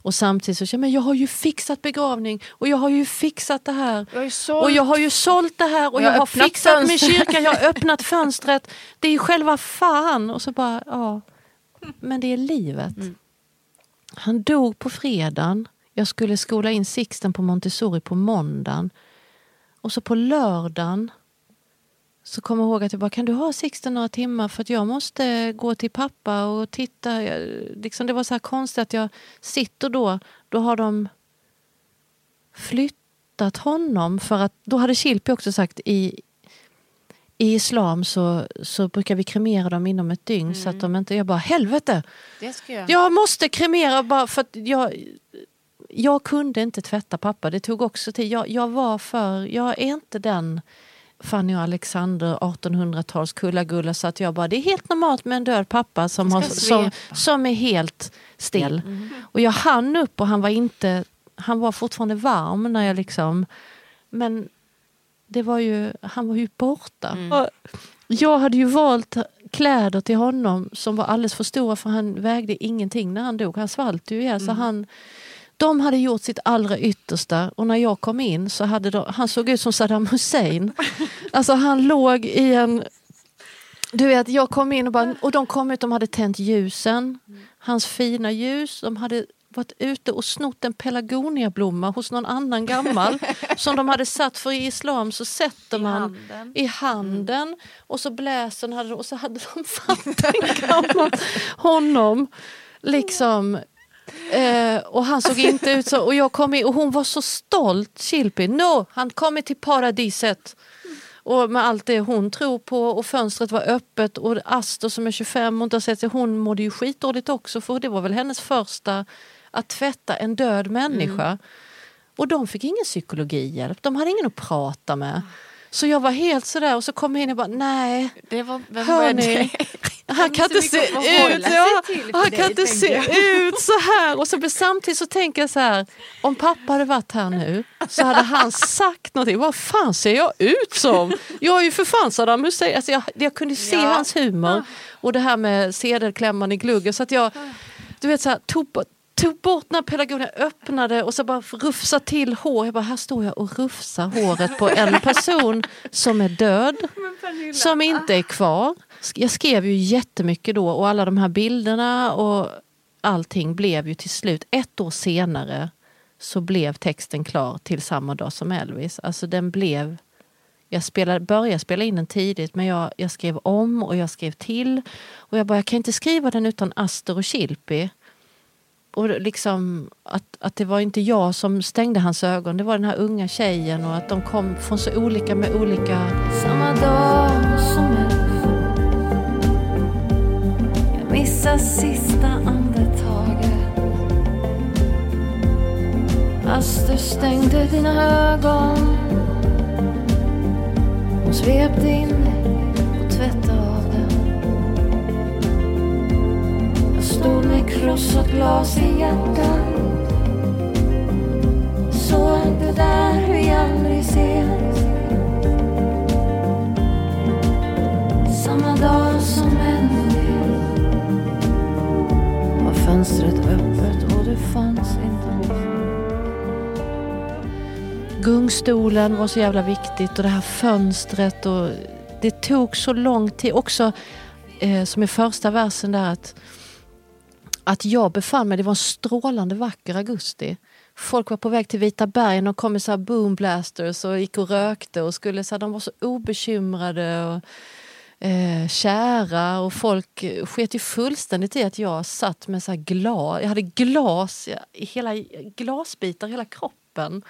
[SPEAKER 5] Och samtidigt så känner jag, jag har ju fixat begravning och jag har ju fixat det här.
[SPEAKER 1] Jag.
[SPEAKER 5] Och jag har ju sålt det här och
[SPEAKER 1] Jag
[SPEAKER 5] jag,
[SPEAKER 1] har
[SPEAKER 5] fixat min
[SPEAKER 1] fönstret.
[SPEAKER 5] kyrka, jag har *laughs* öppnat fönstret. Det är ju själva fan. Och så bara, ja. Men det är livet.
[SPEAKER 1] Mm.
[SPEAKER 5] Han dog på fredagen. Jag skulle skola in Sixten på Montessori på måndagen. Och så på lördagen så kommer jag ihåg att jag bara, kan du ha Sixten några timmar för att jag måste gå till pappa och titta. Jag, liksom det var så här konstigt att jag sitter då, då har de flyttat honom för att, då hade Chilpi också sagt i, i islam så, så brukar vi kremera dem inom ett dygn så att de inte, jag bara helvete!
[SPEAKER 1] Det ska jag.
[SPEAKER 5] Jag måste kremera bara för att jag, jag kunde inte tvätta pappa. Det tog också tid. Jag, jag var för, jag är inte den Fanny och Alexander 1800-tals kullagulla så att jag bara, det är helt normalt med en död pappa som, har, som, som är helt still. Och jag hann upp och han var inte, han var fortfarande varm när jag liksom, men det var ju, han var ju borta. Och jag hade ju valt kläder till honom som var alldeles för stora för han vägde ingenting när han dog. Han svalt ju ihjäl. Så han, de hade gjort sitt allra yttersta och när jag kom in så hade de, han såg ut som Saddam Hussein. Alltså han låg i en... Du vet, jag kom in och, bara, och de kom ut, de hade tänt ljusen. Hans fina ljus. De hade varit ute och snott en pelargoniablomma hos någon annan gammal *laughs* som de hade satt för i islam så sätter man
[SPEAKER 1] handen.
[SPEAKER 5] i handen och så bläser den hade, och så hade de *laughs* vattenkammat honom. Liksom. Eh, och han såg inte ut så. Och jag kom in och hon var så stolt, Chilpi. No, han kommer till paradiset. Och med allt det hon tror på och fönstret var öppet och Aster som är 25 och inte har sett sig, hon mådde ju skitdåligt också för det var väl hennes första att tvätta en död människa. Och de fick ingen psykologihjälp, de hade ingen att prata med. Så jag var helt sådär och så kom jag in och bara nej,
[SPEAKER 1] Det var... Vem var
[SPEAKER 5] hörni,
[SPEAKER 1] det?
[SPEAKER 5] han kan inte se ut, ja, han kan inte se ut så här. Och så, samtidigt så tänker jag så här, om pappa hade varit här nu så hade han sagt någonting. Vad fan ser jag ut som? Jag är ju för fan Saddam Hussein. Alltså jag, jag kunde se
[SPEAKER 1] Ja.
[SPEAKER 5] hans humor och det här med sedelklämman i gluggen. Så att jag, du vet så här, tog, tog bort den här pelargonen, öppnade och så bara rufsa till hår. Jag bara, här står jag och rufsar håret på en person som är död *laughs* som inte är kvar. Jag skrev ju jättemycket då och alla de här bilderna och allting blev ju till slut, ett år senare, så blev texten klar till samma dag som Elvis. Alltså den blev... Jag spelade, började spela in den tidigt men jag, jag skrev om och jag skrev till. Och jag bara, jag kan inte skriva den utan Aster och Chilpi. Och det liksom att, att det var inte jag som stängde hans ögon, det var den här unga tjejen och att de kom från så olika med olika...
[SPEAKER 3] Samma dag som Elvis Jag missar sista andetaget. Fast du stängde dina ögon. Hon svepte in med krossat glas i hjärtat Såg det där vi aldrig ses Samma dag som Elvis var fönstret öppet och det fanns inte
[SPEAKER 5] Gungstolen var så jävla viktigt och det här fönstret och det tog så lång tid. Också eh, som i första versen där att, att jag befann mig, det var en strålande vacker augusti. Folk var på väg till Vita bergen och kom med så här boomblasters och gick och rökte och skulle så här, de var så obekymrade och eh, kära och folk sket ju fullständigt i att jag satt med så här glas, jag hade glas hela glasbitar i hela kroppen.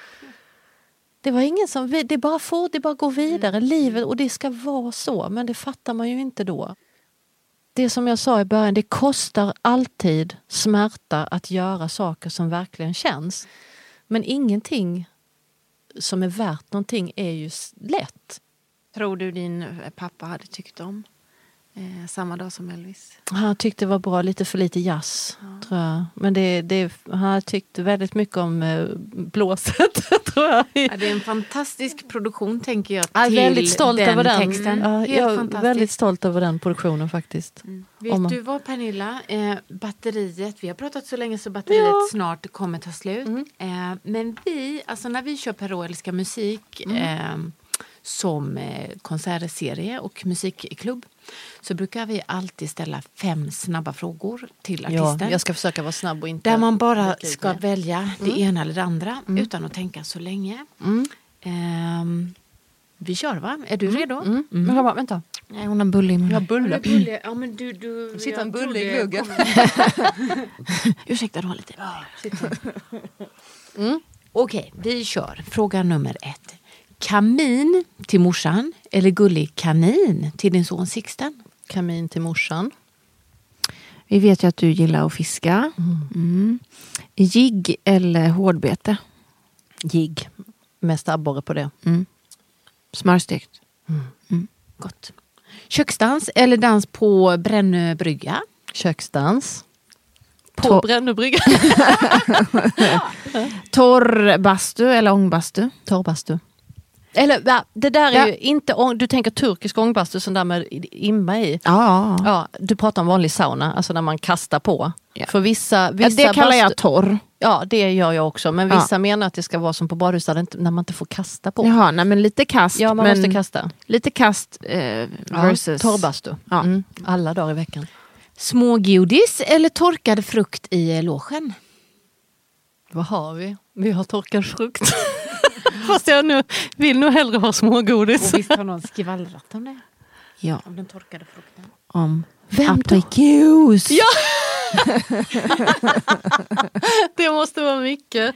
[SPEAKER 5] Det var ingen som, det bara får, det bara går vidare, livet och det ska vara så, men det fattar man ju inte då. Det som jag sa i början, det kostar alltid smärta att göra saker som verkligen känns. Men ingenting som är värt någonting är ju lätt.
[SPEAKER 2] Tror du din pappa hade tyckt om eh, samma dag som Elvis?
[SPEAKER 5] Han tyckte det var bra, lite för lite jazz. Tror jag. Men det, det, han tyckte väldigt mycket om eh, blåset. *laughs* tror jag.
[SPEAKER 2] Ja, det är en fantastisk produktion tänker jag. Till
[SPEAKER 5] väldigt stolt
[SPEAKER 2] den
[SPEAKER 5] över den.
[SPEAKER 2] texten.
[SPEAKER 5] Ja, jag är väldigt stolt över den produktionen faktiskt.
[SPEAKER 2] Vet
[SPEAKER 5] Om man-
[SPEAKER 2] du vad Pernilla, eh, batteriet, vi har pratat så länge så batteriet
[SPEAKER 5] Ja. Mm.
[SPEAKER 2] snart kommer ta slut. Eh, men vi, alltså när vi kör Perrault älskar musik
[SPEAKER 5] Mm.
[SPEAKER 2] eh, som eh, konsertserie och musikklubb så brukar vi alltid ställa fem snabba frågor till
[SPEAKER 5] Ja,
[SPEAKER 2] artisten.
[SPEAKER 5] jag ska försöka vara snabb och inte...
[SPEAKER 2] Där man bara ska
[SPEAKER 5] det.
[SPEAKER 2] välja det ena eller det andra utan att tänka så länge.
[SPEAKER 5] Mm.
[SPEAKER 2] Ehm, vi kör va? Är du redo?
[SPEAKER 5] Mm. Men jag bara, vänta.
[SPEAKER 2] Nej, hon har bulle i
[SPEAKER 5] Jag har
[SPEAKER 2] munnen.
[SPEAKER 5] bulle.
[SPEAKER 2] bulle. Ja, men du, du,
[SPEAKER 5] Sitter en
[SPEAKER 2] jag
[SPEAKER 5] bulle i
[SPEAKER 2] trodde-
[SPEAKER 5] gluggen. *laughs*
[SPEAKER 2] Ursäkta, du har lite *laughs* mm. Okej, vi kör. Fråga nummer ett. Kamin till morsan eller gullig kanin till din son Sixten?
[SPEAKER 5] Kamin till morsan.
[SPEAKER 1] Vi vet ju att du gillar att fiska. Mm. Jigg eller hårdbete?
[SPEAKER 5] Jigg. Mest abborre på det.
[SPEAKER 1] Mm. Smörstekt.
[SPEAKER 2] Gott. Köksdans eller dans på Brännö brygga?
[SPEAKER 5] Köksdans. På
[SPEAKER 1] På-
[SPEAKER 5] Brännöbrygga. *laughs*
[SPEAKER 1] Torrbastu eller ångbastu?
[SPEAKER 5] Torrbastu. Eller ja, det där är
[SPEAKER 1] Ja.
[SPEAKER 5] ju inte du tänker turkisk ångbastu sån där med imma i.
[SPEAKER 1] Ja.
[SPEAKER 5] Ja, du pratar om vanlig sauna, alltså när man kastar på.
[SPEAKER 1] Ja.
[SPEAKER 5] För vissa,
[SPEAKER 1] ja
[SPEAKER 5] vissa
[SPEAKER 1] det kallar jag torr.
[SPEAKER 5] Ja, det gör jag också. Men
[SPEAKER 1] Ja.
[SPEAKER 5] vissa menar att det ska vara som på badhus när man inte får kasta på.
[SPEAKER 1] Jaha, nej men lite kast.
[SPEAKER 5] Ja, man
[SPEAKER 1] men
[SPEAKER 5] måste kasta.
[SPEAKER 1] Lite kast eh, versus...
[SPEAKER 5] Torrbastu.
[SPEAKER 1] Ja.
[SPEAKER 5] Mm. Alla dagar i veckan.
[SPEAKER 2] Smågodis eller torkad frukt i logen?
[SPEAKER 5] Vad har vi? Vi har torkad frukt. *laughs* *laughs* Fast jag nu vill nog hellre ha smågodis.
[SPEAKER 2] Och visst har någon skvallrat om det?
[SPEAKER 1] Ja,
[SPEAKER 2] Om den torkade frukten.
[SPEAKER 1] om
[SPEAKER 5] Vem då?
[SPEAKER 1] aprikos.
[SPEAKER 5] Ja! *laughs* det måste vara mycket.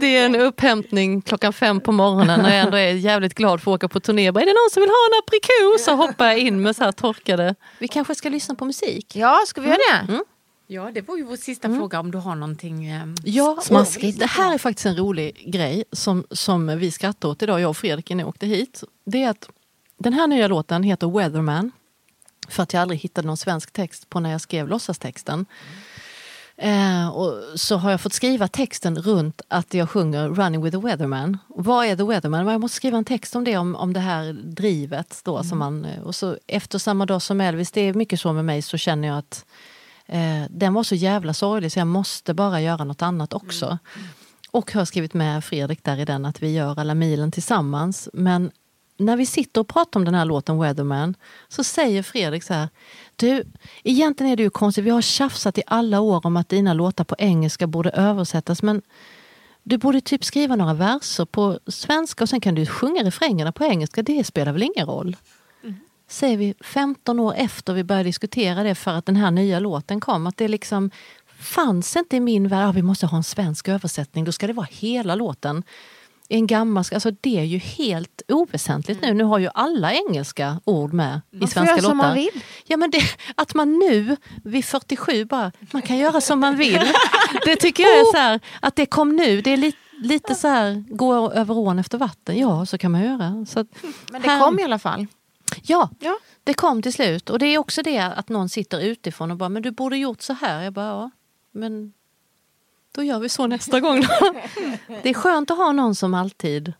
[SPEAKER 5] Det är en upphämtning klockan fem på morgonen när jag ändå är jävligt glad för att åka på turné. Bara, Är det någon som vill ha en aprikos? Så hoppar jag in med så här torkade. Vi kanske ska lyssna på musik.
[SPEAKER 1] Ja, ska vi göra det?
[SPEAKER 5] Mm.
[SPEAKER 2] Ja, det var ju vår sista fråga om du har någonting ehm,
[SPEAKER 5] Ja,
[SPEAKER 1] Smaskigt.
[SPEAKER 5] det här är faktiskt en rolig grej som, som vi skrattar åt idag, jag och Fredrik jag åkte hit. Det är att den här nya låten heter Weatherman. För att jag aldrig hittade någon svensk text på när jag skrev låtsastexten. Eh, och så har jag fått skriva texten runt att jag sjunger Running with the Weatherman. Vad är the Weatherman? Jag måste skriva en text om det, om, om det här drivet. Då, som man, eh, och så efter samma dag som Elvis, det är mycket så med mig, så känner jag att eh, den var så jävla sorglig så jag måste bara göra något annat också. Och har skrivit med Fredrik där i den att vi gör alla milen tillsammans. Men när vi sitter och pratar om den här låten Weatherman så säger Fredrik så här. Du, egentligen är det ju konstigt, vi har tjafsat i alla år om att dina låtar på engelska borde översättas men du borde typ skriva några verser på svenska och sen kan du sjunga refrängerna på engelska. Det spelar väl ingen roll? Säger vi 15 år efter vi började diskutera det för att den här nya låten kom. Att det liksom fanns inte i min värld, ah, vi måste ha en svensk översättning, då ska det vara hela låten. En gammal, alltså det är ju helt oväsentligt nu. Nu har ju alla engelska ord med i
[SPEAKER 6] får
[SPEAKER 5] svenska
[SPEAKER 6] göra
[SPEAKER 5] låtar.
[SPEAKER 6] som man vill.
[SPEAKER 5] Ja, men det, att man nu vid 47 bara, man kan göra som man vill. *laughs* Det tycker jag är så här, att det kom nu. Det är lite, lite så här, gå över ån efter vatten. Ja, så kan man göra. Så
[SPEAKER 6] Men det
[SPEAKER 5] här-
[SPEAKER 6] kom i alla fall.
[SPEAKER 5] Ja,
[SPEAKER 6] Ja.
[SPEAKER 5] det kom till slut. Och det är också det att någon sitter utifrån och bara, men du borde gjort så här. Jag bara, ja, men då gör vi så nästa gång. Då. *laughs* Det är skönt att ha någon som alltid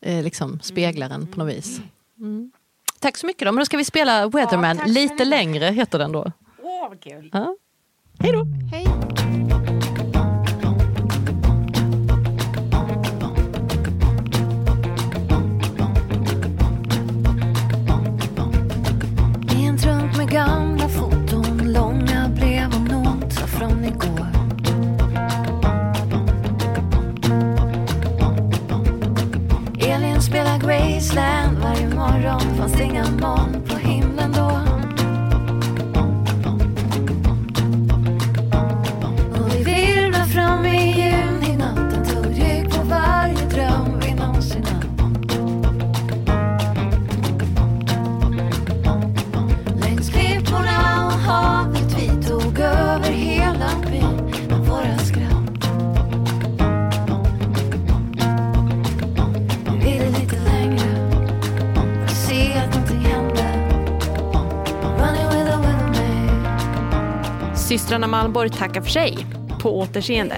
[SPEAKER 5] eh, liksom speglar en på något vis. Mm. Tack så mycket då. Men då ska vi spela Weatherman
[SPEAKER 6] ska
[SPEAKER 5] lite längre, heter den då.
[SPEAKER 1] Åh, vad kul.
[SPEAKER 5] Ja. Hej då!
[SPEAKER 6] Hej.
[SPEAKER 4] Malmborg tackar för sig. På återseende.